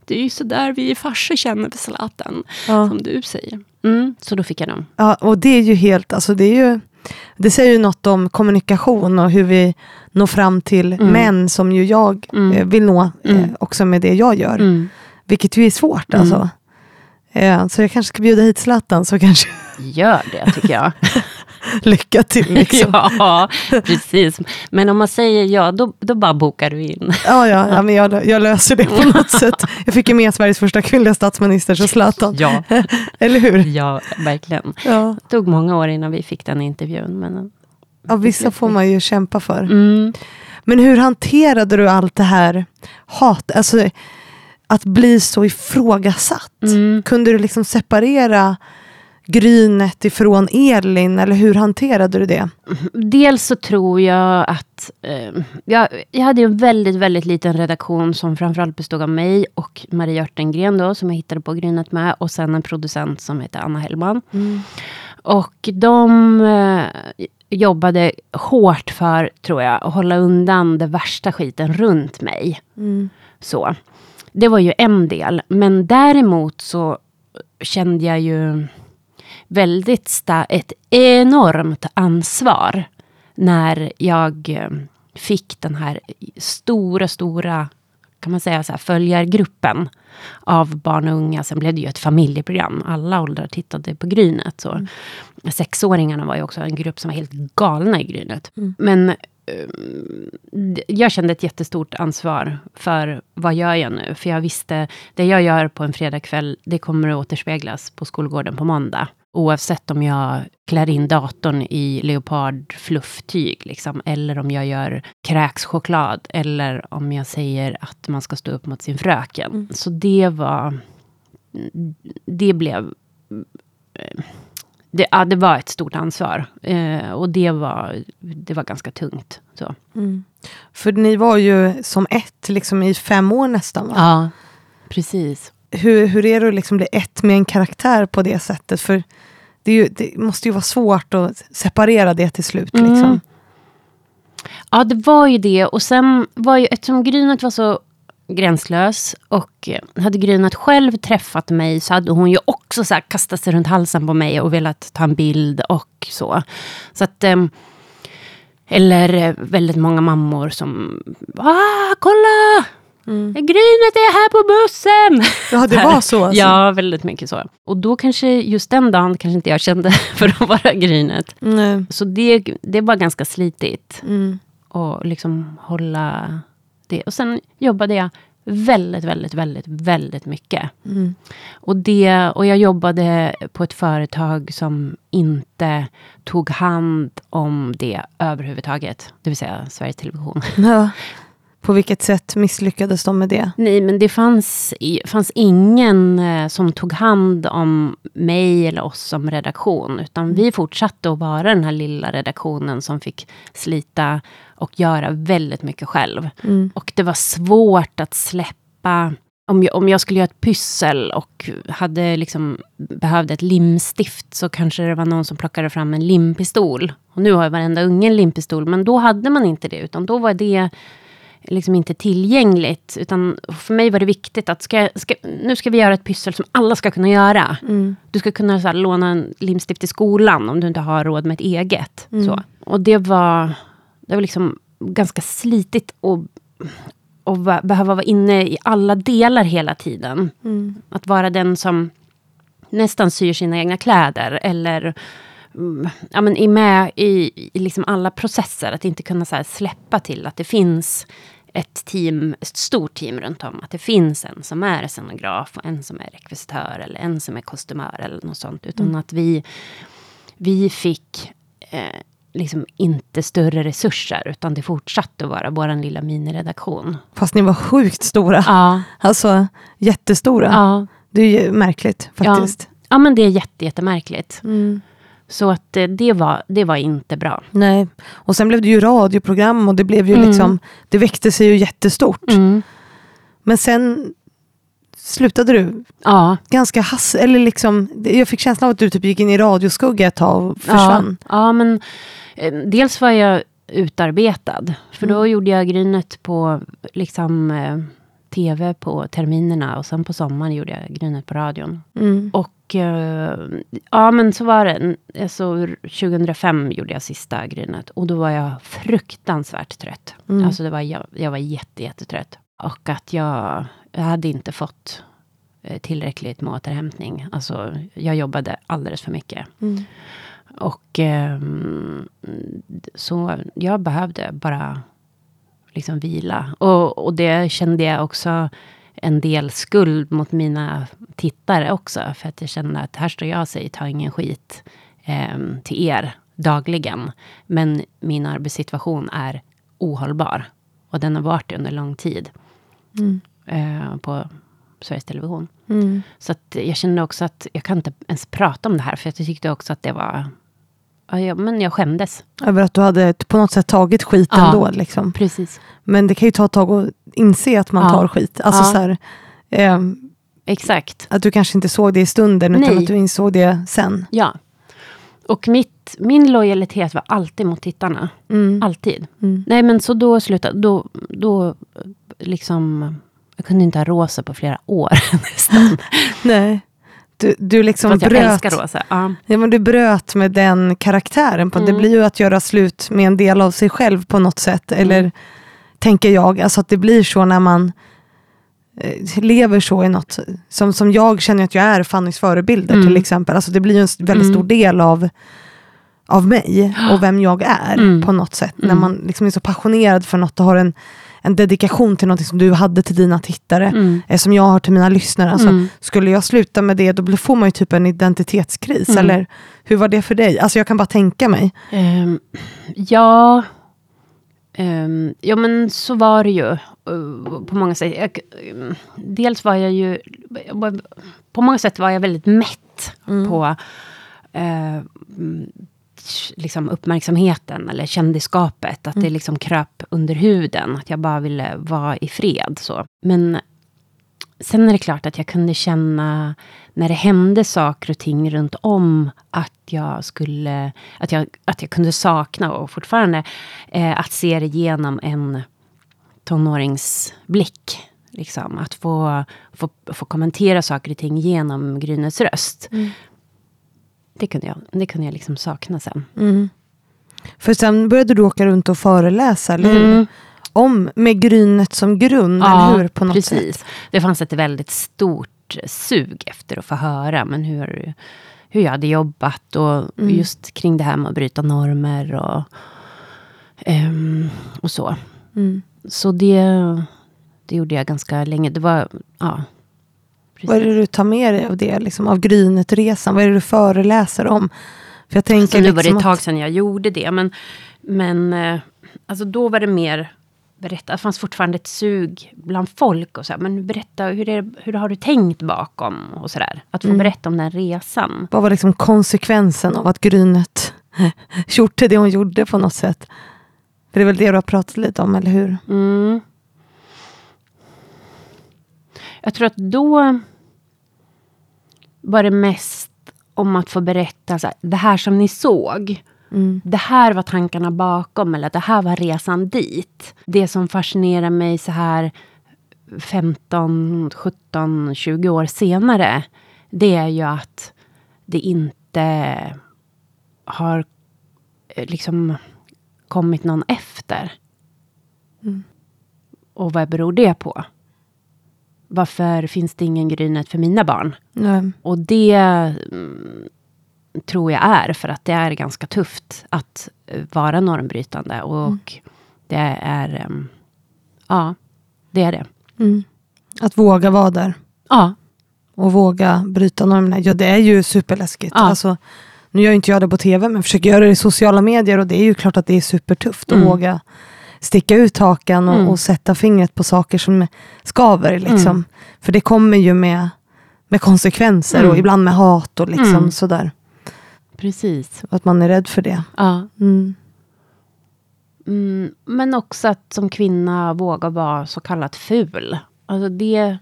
Det är ju så där vi farsor känner för Zlatan. Som du säger. Mm. Så då fick jag dem. Ja, och det är ju helt, alltså det är ju det säger ju något om kommunikation och hur vi når fram till mm. män som ju jag mm. eh, vill nå eh, mm. också med det jag gör. Mm. Vilket ju är svårt alltså. Eh, så jag kanske ska bjuda hit Zlatan så kanske... Gör det tycker jag. [laughs] [laughs] Lycka till liksom. [laughs] ja, precis. Men om man säger ja, då, då bara bokar du in. ja, ja, ja men jag, jag löser det på något [laughs] sätt. Jag fick ju med Sveriges första kvinnliga statsminister, så Zlatan. Ja. Eller hur? Ja, verkligen. Ja. Det tog många år innan vi fick den intervjun. Men ja, vissa får man ju kämpa för. Mm. Men hur hanterade du allt det här hat? Alltså, att bli så ifrågasatt. Mm. Kunde du liksom separera Grynet ifrån Elin, eller hur hanterade du det? Dels så tror jag att eh, jag, jag hade en väldigt, väldigt liten redaktion som framförallt bestod av mig och Marie Örtengren då, som jag hittade på Grynet med. Och sen en producent som heter Anna Hellman. Mm. Och de eh, jobbade hårt för, tror jag, att hålla undan det värsta skiten runt mig. Mm. Så. Det var ju en del. Men däremot så kände jag ju väldigt sta ett enormt ansvar när jag eh, fick den här stora, stora kan man säga så här, följargruppen av barn och unga. Sen blev det ju ett familjeprogram. Alla åldrar tittade på Grynet. Så. Mm. Sexåringarna var ju också en grupp som var helt galna i Grynet. Mm. Men jag kände ett jättestort ansvar för vad gör jag nu? För jag visste, det jag gör på en fredagkväll, det kommer att återspeglas på skolgården på måndag. Oavsett om jag klär in datorn i leopardflufftyg, liksom, eller om jag gör kräkschoklad, eller om jag säger att man ska stå upp mot sin fröken. Mm. Så det var... Det blev... Det, ja, det var ett stort ansvar. Eh, och det var, det var ganska tungt. Så. Mm. För ni var ju som ett liksom i fem år nästan. Va? Ja, precis. Hur, hur är det att liksom bli ett med en karaktär på det sättet? För det, ju, det måste ju vara svårt att separera det till slut. Mm. Liksom. Ja, det var ju det. Och sen var ju, eftersom Grynet var så gränslös och hade Grynet själv träffat mig så hade hon ju också så här kastat sig runt halsen på mig och velat ta en bild och så. Så att... ehm, eller väldigt många mammor som... Ah, kolla! Grynet är här på bussen! Ja, det var så? [laughs] Alltså. Ja, väldigt mycket så. Och då kanske just den dagen kanske inte jag kände [laughs] för att vara Grynet. Nej. Så det, det var ganska slitigt. Mm. Och liksom hålla det. Och sen jobbade jag väldigt, väldigt, väldigt, väldigt mycket. Mm. Och, det, och jag jobbade på ett företag som inte tog hand om det överhuvudtaget. Det vill säga Sveriges Television. [laughs] Ja. På vilket sätt misslyckades de med det? Nej, men det fanns, fanns ingen eh, som tog hand om mig eller oss som redaktion. Utan vi fortsatte att vara den här lilla redaktionen som fick slita och göra väldigt mycket själv. Mm. Och det var svårt att släppa. Om jag, om jag skulle göra ett pyssel och hade liksom behövde ett limstift så kanske det var någon som plockade fram en limpistol. Och nu har ju varenda unge en limpistol, men då hade man inte det. Utan då var det liksom inte tillgängligt. Utan för mig var det viktigt att ska, ska, nu ska vi göra ett pyssel som alla ska kunna göra. Mm. Du ska kunna så här, låna en limstift i skolan om du inte har råd med ett eget. Mm. Så. Och det var, det var liksom ganska slitigt och, och va- behöva vara inne i alla delar hela tiden. Mm. Att vara den som nästan syr sina egna kläder. Eller mm, ja, men är med i, i liksom alla processer. Att inte kunna så släppa till att det finns ett team, ett stort team runt om. Att det finns en som är scenograf och en som är rekvisitör eller en som är kostymör eller något sånt. Utan att vi, vi fick eh, liksom inte större resurser utan det fortsatte att vara vår lilla miniredaktion. Fast ni var sjukt stora. Ja, Alltså jättestora. ja, Det är ju märkligt faktiskt. ja men det är jätte, jättemärkligt. Mm. Så att eh, det var, det var inte bra. Nej. Och sen blev det ju radioprogram och det blev ju Mm. liksom, det växte sig ju jättestort. Men sen slutade du Ja, ganska hass, eller liksom, jag fick känslan av att du typ gick in i radioskugga ett tag och försvann. Ja, ja men eh, dels var jag utarbetad. För då gjorde jag Grynet på liksom, eh, tv på terminerna och sen på sommaren gjorde jag Grynet på radion. Mm. Och eh, ja, men så var det. Alltså, 2005 gjorde jag sista Grynet och då var jag fruktansvärt trött. Mm. Alltså det var, jag, jag var jätte, jättetrött. Och att jag, jag hade inte fått eh, tillräckligt med återhämtning. Alltså, jag jobbade alldeles för mycket. Mm. Och ehm, så jag behövde bara liksom vila. Och, och det kände jag också en del skuld mot mina tittare också. För att jag kände att här står jag och säger ta ingen skit ehm, till er dagligen. Men min arbetssituation är ohållbar. Och den har varit det under lång tid. Mm. Eh, på Sveriges Television. Mm. Så att jag kände också att jag kan inte ens prata om det här. För jag tyckte också att det var... Ja, men jag skämdes. Över att du hade på något sätt tagit skit Ja. ändå. Liksom. Precis. Men det kan ju ta ett tag att inse att man Ja. tar skit. Alltså Ja. så här, ehm, Exakt. att du kanske inte såg det i stunden utan Nej. att du insåg det sen. Ja. Och mitt, min lojalitet var alltid mot tittarna. Mm. Alltid. Mm. Nej, men så då slutade... Då, då liksom... Jag kunde inte ha rosa på flera år [laughs] nästan. Nej. Du, du liksom jag bröt. älskar rosa. Ja. Ja, men du bröt med den karaktären. På, Det Mm. blir ju att göra slut med en del av sig själv på något sätt. Mm. Eller tänker jag, alltså att det blir så när man eh, lever så i något. Som, som jag känner att jag är Fannys förebilder Mm. till exempel. Alltså det blir ju en väldigt Mm. stor del av, av mig och vem jag är Mm. på något sätt. När Mm. man liksom är så passionerad för något och har en, en dedikation till något som du hade till dina tittare, Mm. eh, som jag har till mina lyssnare. Alltså, Mm. Skulle jag sluta med det, då får man ju typ en identitetskris. Mm. Eller hur var det för dig? Alltså jag kan bara tänka mig. Ehm, ja, Ehm, ja men så var det ju. eh, på många sätt. Jag, ehm, dels var jag ju... På många sätt var jag väldigt mätt på eh, mm, liksom uppmärksamheten eller kändisskapet. Att det liksom kröp under huden. Att jag bara ville vara i fred. Så. Men sen är det klart att jag kunde känna när det hände saker och ting runt om att jag skulle, att jag, att jag kunde sakna och fortfarande eh, att se det genom en tonåringsblick. Liksom, att få, få, få kommentera saker och ting genom Grynes röst. Det kunde jag, det kunde jag liksom sakna sen. För sen började du åka runt och föreläsa, eller hur? Mm. Om, med Grynet som grund, eller hur? På något precis. sätt. Det fanns ett väldigt stort sug efter att få höra men hur, hur jag hade jobbat och Mm. just kring det här med att bryta normer och, ehm, och så. Mm. Så det, det gjorde jag ganska länge. Det var, ja. Vad är det du tar med dig av det, liksom, av Grynet-resan? Vad är det du föreläser om? För jag tänker Så nu var det liksom ett tag att- sedan jag gjorde det. Men, men eh, alltså då var det mer berätta. Det fanns fortfarande ett sug bland folk. och så här, Men berätta, hur, är, hur har du tänkt bakom? och så där. Att få Mm. berätta om den resan. Vad var liksom konsekvensen av att Grynet [laughs] gjorde det hon gjorde på något sätt? För det är väl det du har pratat lite om, eller hur? Mm. Jag tror att då var det mest om att få berätta så här, det här som ni såg. Mm. Det här var tankarna bakom eller det här var resan dit. Det som fascinerar mig så här 15, 17, 20 år senare. Det är ju att det inte har eh, liksom kommit någon efter. Och vad beror det på? Varför finns det ingen Grynet för mina barn? Nej. Och det mm, tror jag är för att det är ganska tufft att eh, vara normbrytande. Och det är... em, ja, det är det. Mm. Att våga vara där Ja, och våga bryta normerna. Ja, det är ju superläskigt. Ja. Alltså, nu gör inte jag det på tv, men försöker göra det i sociala medier och det är ju klart att det är supertufft att Mm. våga sticka ut hakan och, Mm. och sätta fingret på saker som skaver. Liksom. Mm. För det kommer ju med, med konsekvenser och Mm. ibland med hat och liksom Mm. sådär. precis. Att man är rädd för det. Ja. Mm. Mm, men också att som kvinna våga vara så kallat ful. Alltså det,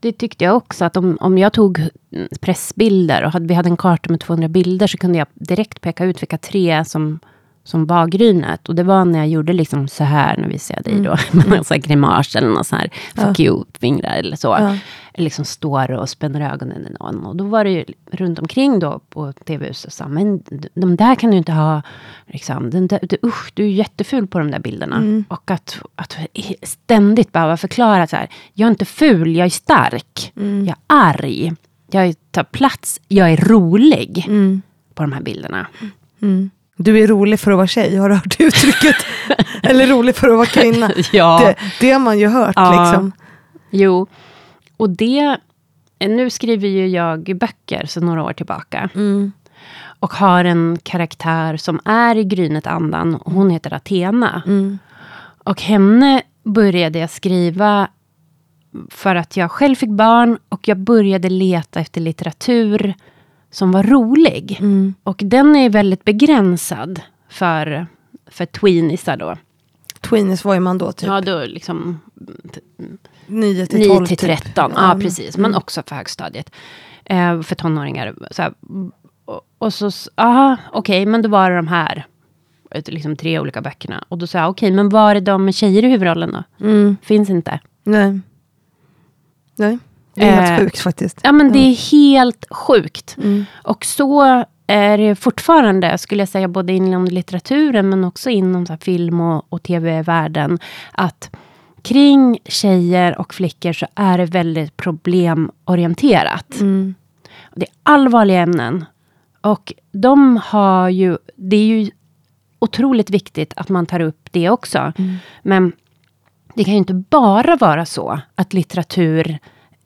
det tyckte jag också att om, om jag tog mm, pressbilder och hade, vi hade en karta med 200 bilder så kunde jag direkt peka ut vilka tre som, som var grynet. Och det var när jag gjorde liksom så här, när vi ser dig då, med någon sån här grimas eller någon sån här fuck you-fingrar eller så. Ja. Liksom står och spänner ögonen i någon. Och då var det ju runt omkring då på tv-huset sa, men de där kan du inte ha, liksom, den där, du, usch, du är jätteful på de där bilderna. Och att, att ständigt behöva förklara så här, jag är inte ful, jag är stark, jag är arg, jag tar plats, jag är rolig Mm. på de här bilderna. Du är rolig för att vara tjej, har du hört uttrycket? [laughs] Eller rolig för att vara kvinna. Ja. Det, det har man ju hört. Ja. Liksom. Jo, och det... Nu skriver ju jag böcker sedan några år tillbaka. Mm. Och har en karaktär som är i Grynet-andan. och Hon heter Athena. Mm. Och henne började jag skriva för att jag själv fick barn. Och jag började leta efter litteratur som var rolig. Mm. Och den är väldigt begränsad för, för tweenisar då. Tweenies var ju man då, typ Ja, då liksom 9 till 9 12. till typ. 13, ja precis. Men också för högstadiet. Eh, för tonåringar. Så här, och, och så, aha, okej, men då var det de här. Liksom tre olika böckerna. Och då sa jag, okej, men var är de med tjejer i huvudrollen då? Mm. Finns inte. Nej. Nej, det är Eh, helt sjukt faktiskt. Ja, men det är helt sjukt. Mm. Och så är det fortfarande, skulle jag säga, både inom litteraturen men också inom så film och, och tv-världen. Att kring tjejer och flickor så är det väldigt problemorienterat. Mm. Det är allvarliga ämnen. Och de har ju, det är ju otroligt viktigt att man tar upp det också. Men det kan ju inte bara vara så att litteratur eh,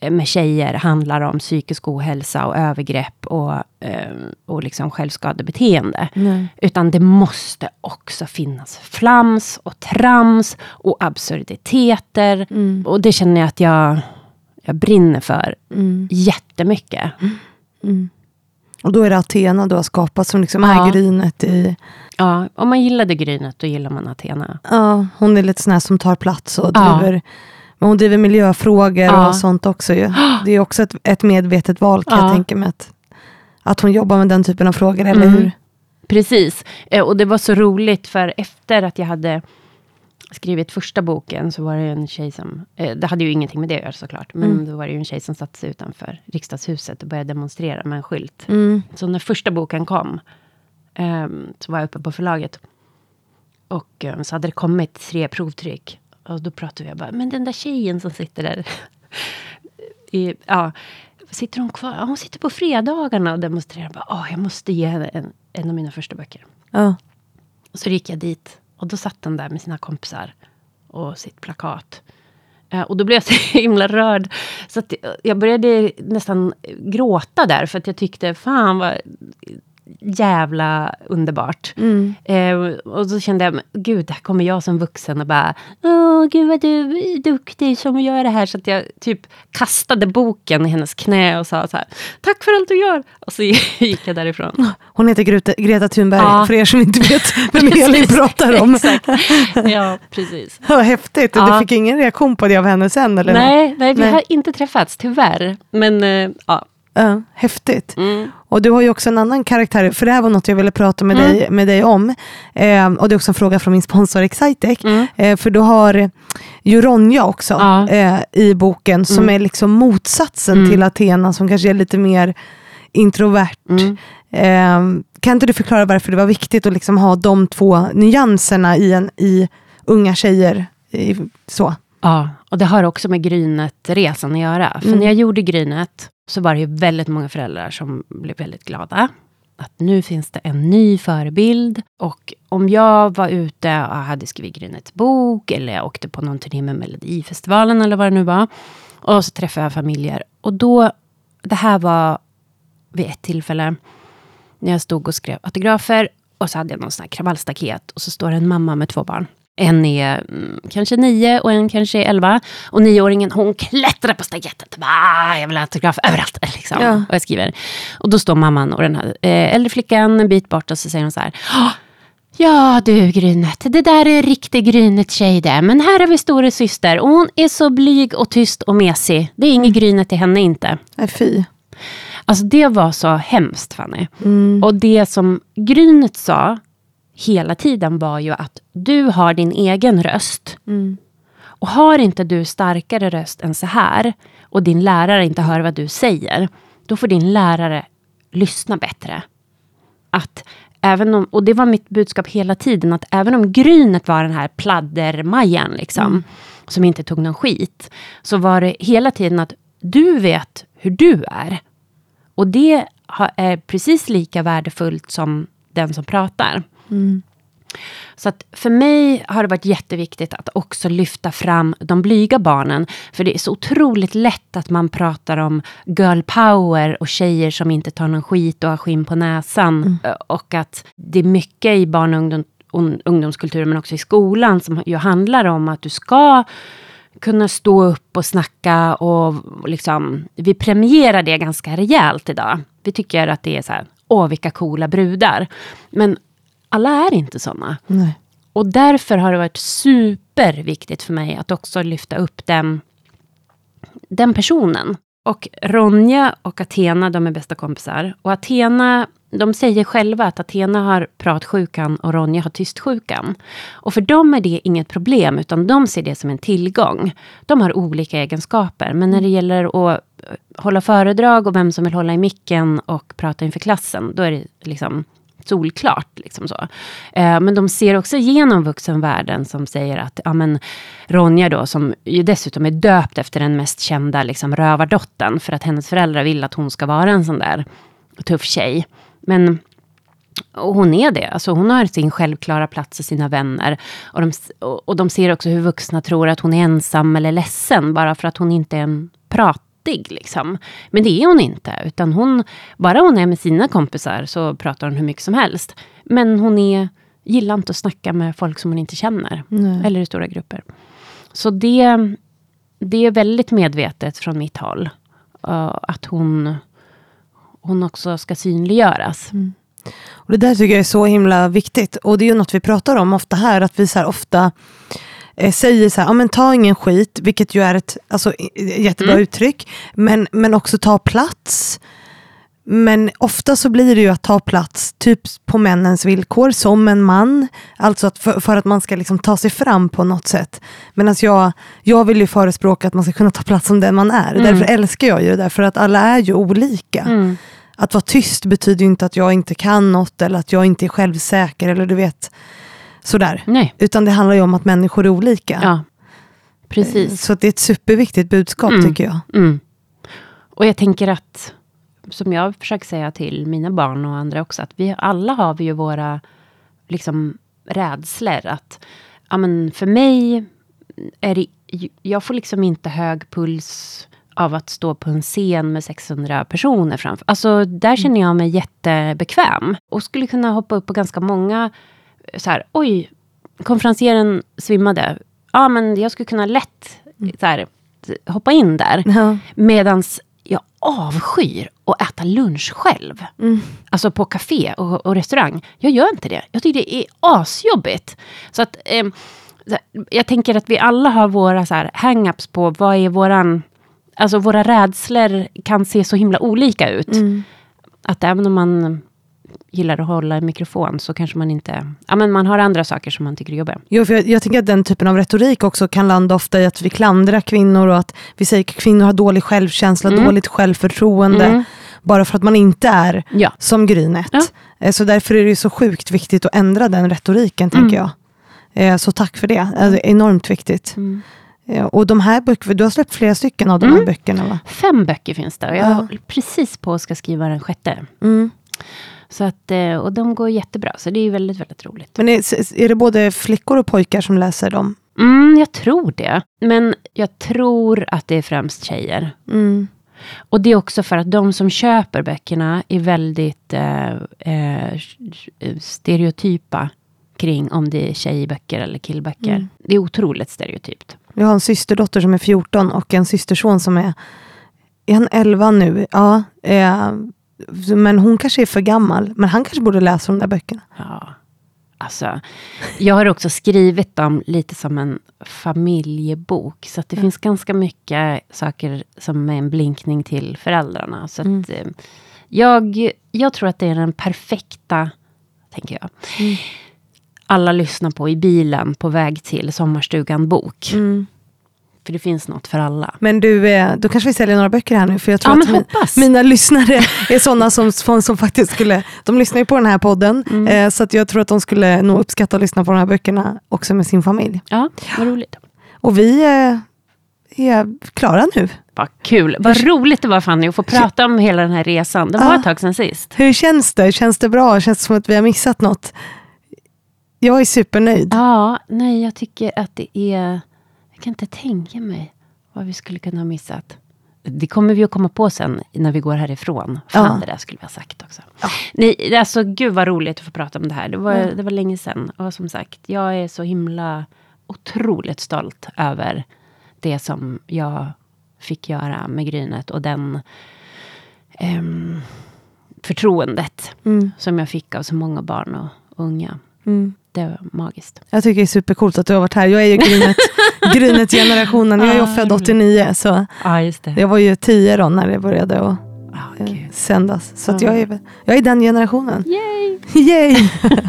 med tjejer handlar om psykisk ohälsa och övergrepp och, eh, och liksom självskadebeteende. Nej. Utan det måste också finnas flams och trams och absurditeter. Och det känner jag att jag, jag brinner för jättemycket. Och då är det Athena du har skapat som liksom Ja. är grynet i... Ja, om man gillade Grynet, då gillar man Athena. Ja, hon är lite sån här som tar plats och Ja. Men hon driver miljöfrågor Ja. och sånt också ju. [gasps] Det är också ett, ett medvetet val kan jag Ja. tänka mig. Att, att hon jobbar med den typen av frågor, eller Mm. hur? Precis. Eh, Och det var så roligt, för efter att jag hade skrivit första boken, så var det en tjej som... Eh, det hade ju ingenting med det att göra såklart. Men Mm. då var det ju en tjej som satte sig utanför riksdagshuset och började demonstrera med en skylt. Mm. Så när första boken kom, ehm, så var jag uppe på förlaget. Och ehm, så hade det kommit tre provtryck. Och då pratade jag bara, men den där tjejen som sitter där. [laughs] I, ja, sitter hon kvar? Ja, hon sitter på fredagarna och demonstrerar. Bara, Åh, jag måste ge henne en, en av mina första böcker. Ja. Och så gick jag dit. Och då satt den där med sina kompisar. Och sitt plakat. Eh, och då blev jag [laughs] så himla rörd. Så jag började nästan gråta där. För att jag tyckte, fan vad jävla underbart. Eh, och så kände jag, gud, där kommer jag som vuxen och bara, åh gud vad du är duktig som gör det här. Så att jag typ kastade boken i hennes knä och sa så här, tack för allt du gör. Och så [laughs] gick jag därifrån. Hon heter Greta, Greta Thunberg, Ja. för er som inte vet [laughs] vem Elin pratar om. Exakt. Ja, precis. [laughs] Ja, häftigt. Du Ja. fick ingen reaktion på det av henne sen? Eller? Nej, nej, vi Nej. har inte träffats, tyvärr. Men eh, ja. Ja, häftigt. Mm. Och du har ju också en annan karaktär, för det här var något jag ville prata med, Mm. dig, med dig om. Eh, och det är också en fråga från min sponsor Excitec. Mm. Eh, för du har ju Ronja också Ja. eh, i boken, som Mm. är liksom motsatsen Mm. till Athena, som kanske är lite mer introvert. Mm. Eh, kan inte du förklara varför det var viktigt att liksom ha de två nyanserna i, en, i unga tjejer? I, så. Ja, och det har också med Grynet-resan att göra. För när jag gjorde Grynet så var det ju väldigt många föräldrar som blev väldigt glada. Att nu finns det en ny förebild. Och om jag var ute och hade skrivit Grynets bok, eller jag åkte på någon turné med Melodifestivalen eller vad det nu var. Och så träffade jag familjer. Och då, det här var vid ett tillfälle när jag stod och skrev autografer. Och så hade jag någon sån här kravallstaket. Och så står det en mamma med två barn. En är mm, kanske nio och en kanske är elva. Och nioåringen hon klättrar på staketet. Bara, jag vill ha autograf överallt. [laughs] Liksom. Ja. Och jag skriver. Och då står mamman och den här eh, äldre flickan en bit bort och så säger hon så här. "Ah, Ja du Grynet, det där är en riktig Grynet tjej det. Men här har vi stora syster och hon är så blyg och tyst och mesig. Det är inget Grynet till henne inte. Nej, fy. Alltså det var så hemskt Fanny. Mm. Och det som Grynet sa hela tiden var ju att du har din egen röst. Mm. Och har inte du starkare röst än så här och din lärare inte hör vad du säger, då får din lärare lyssna bättre. Att även om, och det var mitt budskap hela tiden, att även om Grynet var den här pladdermajan, liksom, som inte tog någon skit, så var det hela tiden att du vet hur du är. Och det är precis lika värdefullt som den som pratar. Så att för mig har det varit jätteviktigt att också lyfta fram de blyga barnen. För det är så otroligt lätt att man pratar om girl power och tjejer som inte tar någon skit och har skinn på näsan. Och att det är mycket i barn och ungdom, un- ungdomskulturen men också i skolan som ju handlar om att du ska kunna stå upp och snacka och liksom, vi premierar det ganska rejält idag. Vi tycker att det är så här, åh vilka coola brudar. Men alla är inte sådana. Nej. Och därför har det varit superviktigt för mig att också lyfta upp den, den personen. Och Ronja och Athena, de är bästa kompisar. Och Athena, de säger själva att Athena har pratsjukan och Ronja har tystsjukan. Och för dem är det inget problem, utan de ser det som en tillgång. De har olika egenskaper, men när det gäller att hålla föredrag och vem som vill hålla i micken och prata inför klassen, då är det liksom solklart. Liksom så. Eh, men de ser också igenom vuxenvärlden som säger att ja, men Ronja då, som ju dessutom är döpt efter den mest kända liksom, rövardottern, för att hennes föräldrar vill att hon ska vara en sån där tuff tjej. Men och hon är det. Alltså hon har sin självklara plats och sina vänner. Och de, och de ser också hur vuxna tror att hon är ensam eller ledsen. Bara för att hon inte är en pratig. Liksom. Men det är hon inte. Utan hon, bara hon är med sina kompisar så pratar hon hur mycket som helst. Men hon är, gillar inte att snacka med folk som hon inte känner. Nej. Eller i stora grupper. Så det, det är väldigt medvetet från mitt håll. Uh, att hon, hon också ska synliggöras. Mm. Och det där tycker jag är så himla viktigt. Och det är ju något vi pratar om ofta här, att vi så ofta eh, säger så här, ja men ta ingen skit, vilket ju är ett alltså, jättebra mm. uttryck, men, men också ta plats. Men ofta så blir det ju att ta plats typ på männens villkor, som en man. Alltså att för, för att man ska liksom ta sig fram på något sätt. Medan jag, jag vill ju förespråka att man ska kunna ta plats som den man är. Mm. Därför älskar jag ju det, därför att alla är ju olika. Mm att vara tyst betyder inte att jag inte kan något eller att jag inte är självsäker eller du vet sådär. Nej. Utan det handlar ju om att människor är olika. Ja, precis. Så det är ett superviktigt budskap mm. tycker jag. Mm. Och jag tänker att, som jag försöker säga till mina barn och andra också, att vi alla har vi ju våra liksom, rädslor. Att, ja, men för mig är det, jag får liksom inte hög puls av att stå på en scen med 600 personer framför. Alltså där känner jag mig jättebekväm. Och skulle kunna hoppa upp på ganska många, så här, oj, konferencieren svimmade. Ja, men jag skulle kunna lätt så här, hoppa in där. Ja. Medans jag avskyr att äta lunch själv. Mm. Alltså på café och, och, restaurang. Jag gör inte det. Jag tycker det är asjobbigt. Så att eh, jag tänker att vi alla har våra så här hang-ups på vad är våran alltså våra rädslor kan se så himla olika ut. Mm. Att även om man gillar att hålla en mikrofon så kanske man inte... Ja, men man har andra saker som man tycker är jobbiga. Jo, för jag, jag tänker att den typen av retorik också kan landa ofta i att vi klandrar kvinnor och att vi säger att kvinnor har dålig självkänsla, mm. dåligt självförtroende. Mm. Bara för att man inte är ja. som Grynet. Ja. Eh, så därför är det så sjukt viktigt att ändra den retoriken, tänker mm. jag. Eh, så tack för det. Alltså, enormt viktigt. Mm. Och de här böckerna, du har släppt flera stycken av de här mm. böckerna va? Fem böcker finns det och jag ja. precis på att ska skriva den sjätte. Mm. Så att, eh, och de går jättebra, så det är väldigt, väldigt roligt. Men är, är det både flickor och pojkar som läser dem? Mm, jag tror det. Men jag tror att det är främst tjejer. Mm. Och det är också för att de som köper böckerna är väldigt eh, eh, stereotypa kring om det är tjejböcker eller killböcker. Mm. Det är otroligt stereotypt. Jag har en systerdotter som är 14 och en systerson som är, är han 11 nu? Ja, eh, men hon kanske är för gammal. Men han kanske borde läsa de där böckerna. Ja. Alltså, jag har också skrivit dem lite som en familjebok. Så det mm. finns ganska mycket saker som är en blinkning till föräldrarna. Så mm. att, eh, jag, jag tror att det är den perfekta, tänker jag. Mm alla lyssnar på i bilen på väg till Sommarstugan bok. Mm. För det finns något för alla. Men du, eh, då kanske vi säljer några böcker här nu. För jag tror ja, att min, mina lyssnare är sådana som, som faktiskt skulle, de lyssnar ju på den här podden. Mm. Eh, så att jag tror att de skulle nog uppskatta att lyssna på de här böckerna också med sin familj. Ja, vad roligt. Och vi eh, är klara nu. Vad kul. Vad roligt det var Fanny att få prata om hela den här resan. Det var ja. ett tag sedan sist. Hur känns det? Känns det bra? Känns det som att vi har missat något? Jag är supernöjd. Ja, nej jag tycker att det är... Jag kan inte tänka mig vad vi skulle kunna ha missat. Det kommer vi att komma på sen när vi går härifrån. Fan, ja. det där skulle vi ha sagt också. Ja. Nej, alltså gud vad roligt att få prata om det här. Det var, mm. det var länge sedan. Och som sagt, jag är så himla otroligt stolt över det som jag fick göra med Grynet och den um, förtroendet mm. som jag fick av så många barn och unga. Mm det var magiskt. Jag tycker det är supercoolt att du har varit här. Jag är ju Grynet, [laughs] Grynet-generationen. Jag är ju född 89. Så det. Jag var ju 10 då när det började att oh, sändas. Så att jag, är, jag är den generationen. Yay! [laughs] Yay!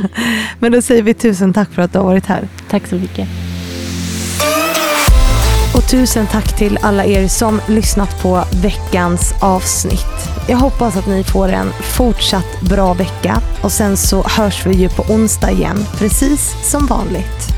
[laughs] Men då säger vi tusen tack för att du har varit här. Tack så mycket. Tusen tack till alla er som lyssnat på veckans avsnitt. Jag hoppas att ni får en fortsatt bra vecka och sen så hörs vi ju på onsdag igen, precis som vanligt.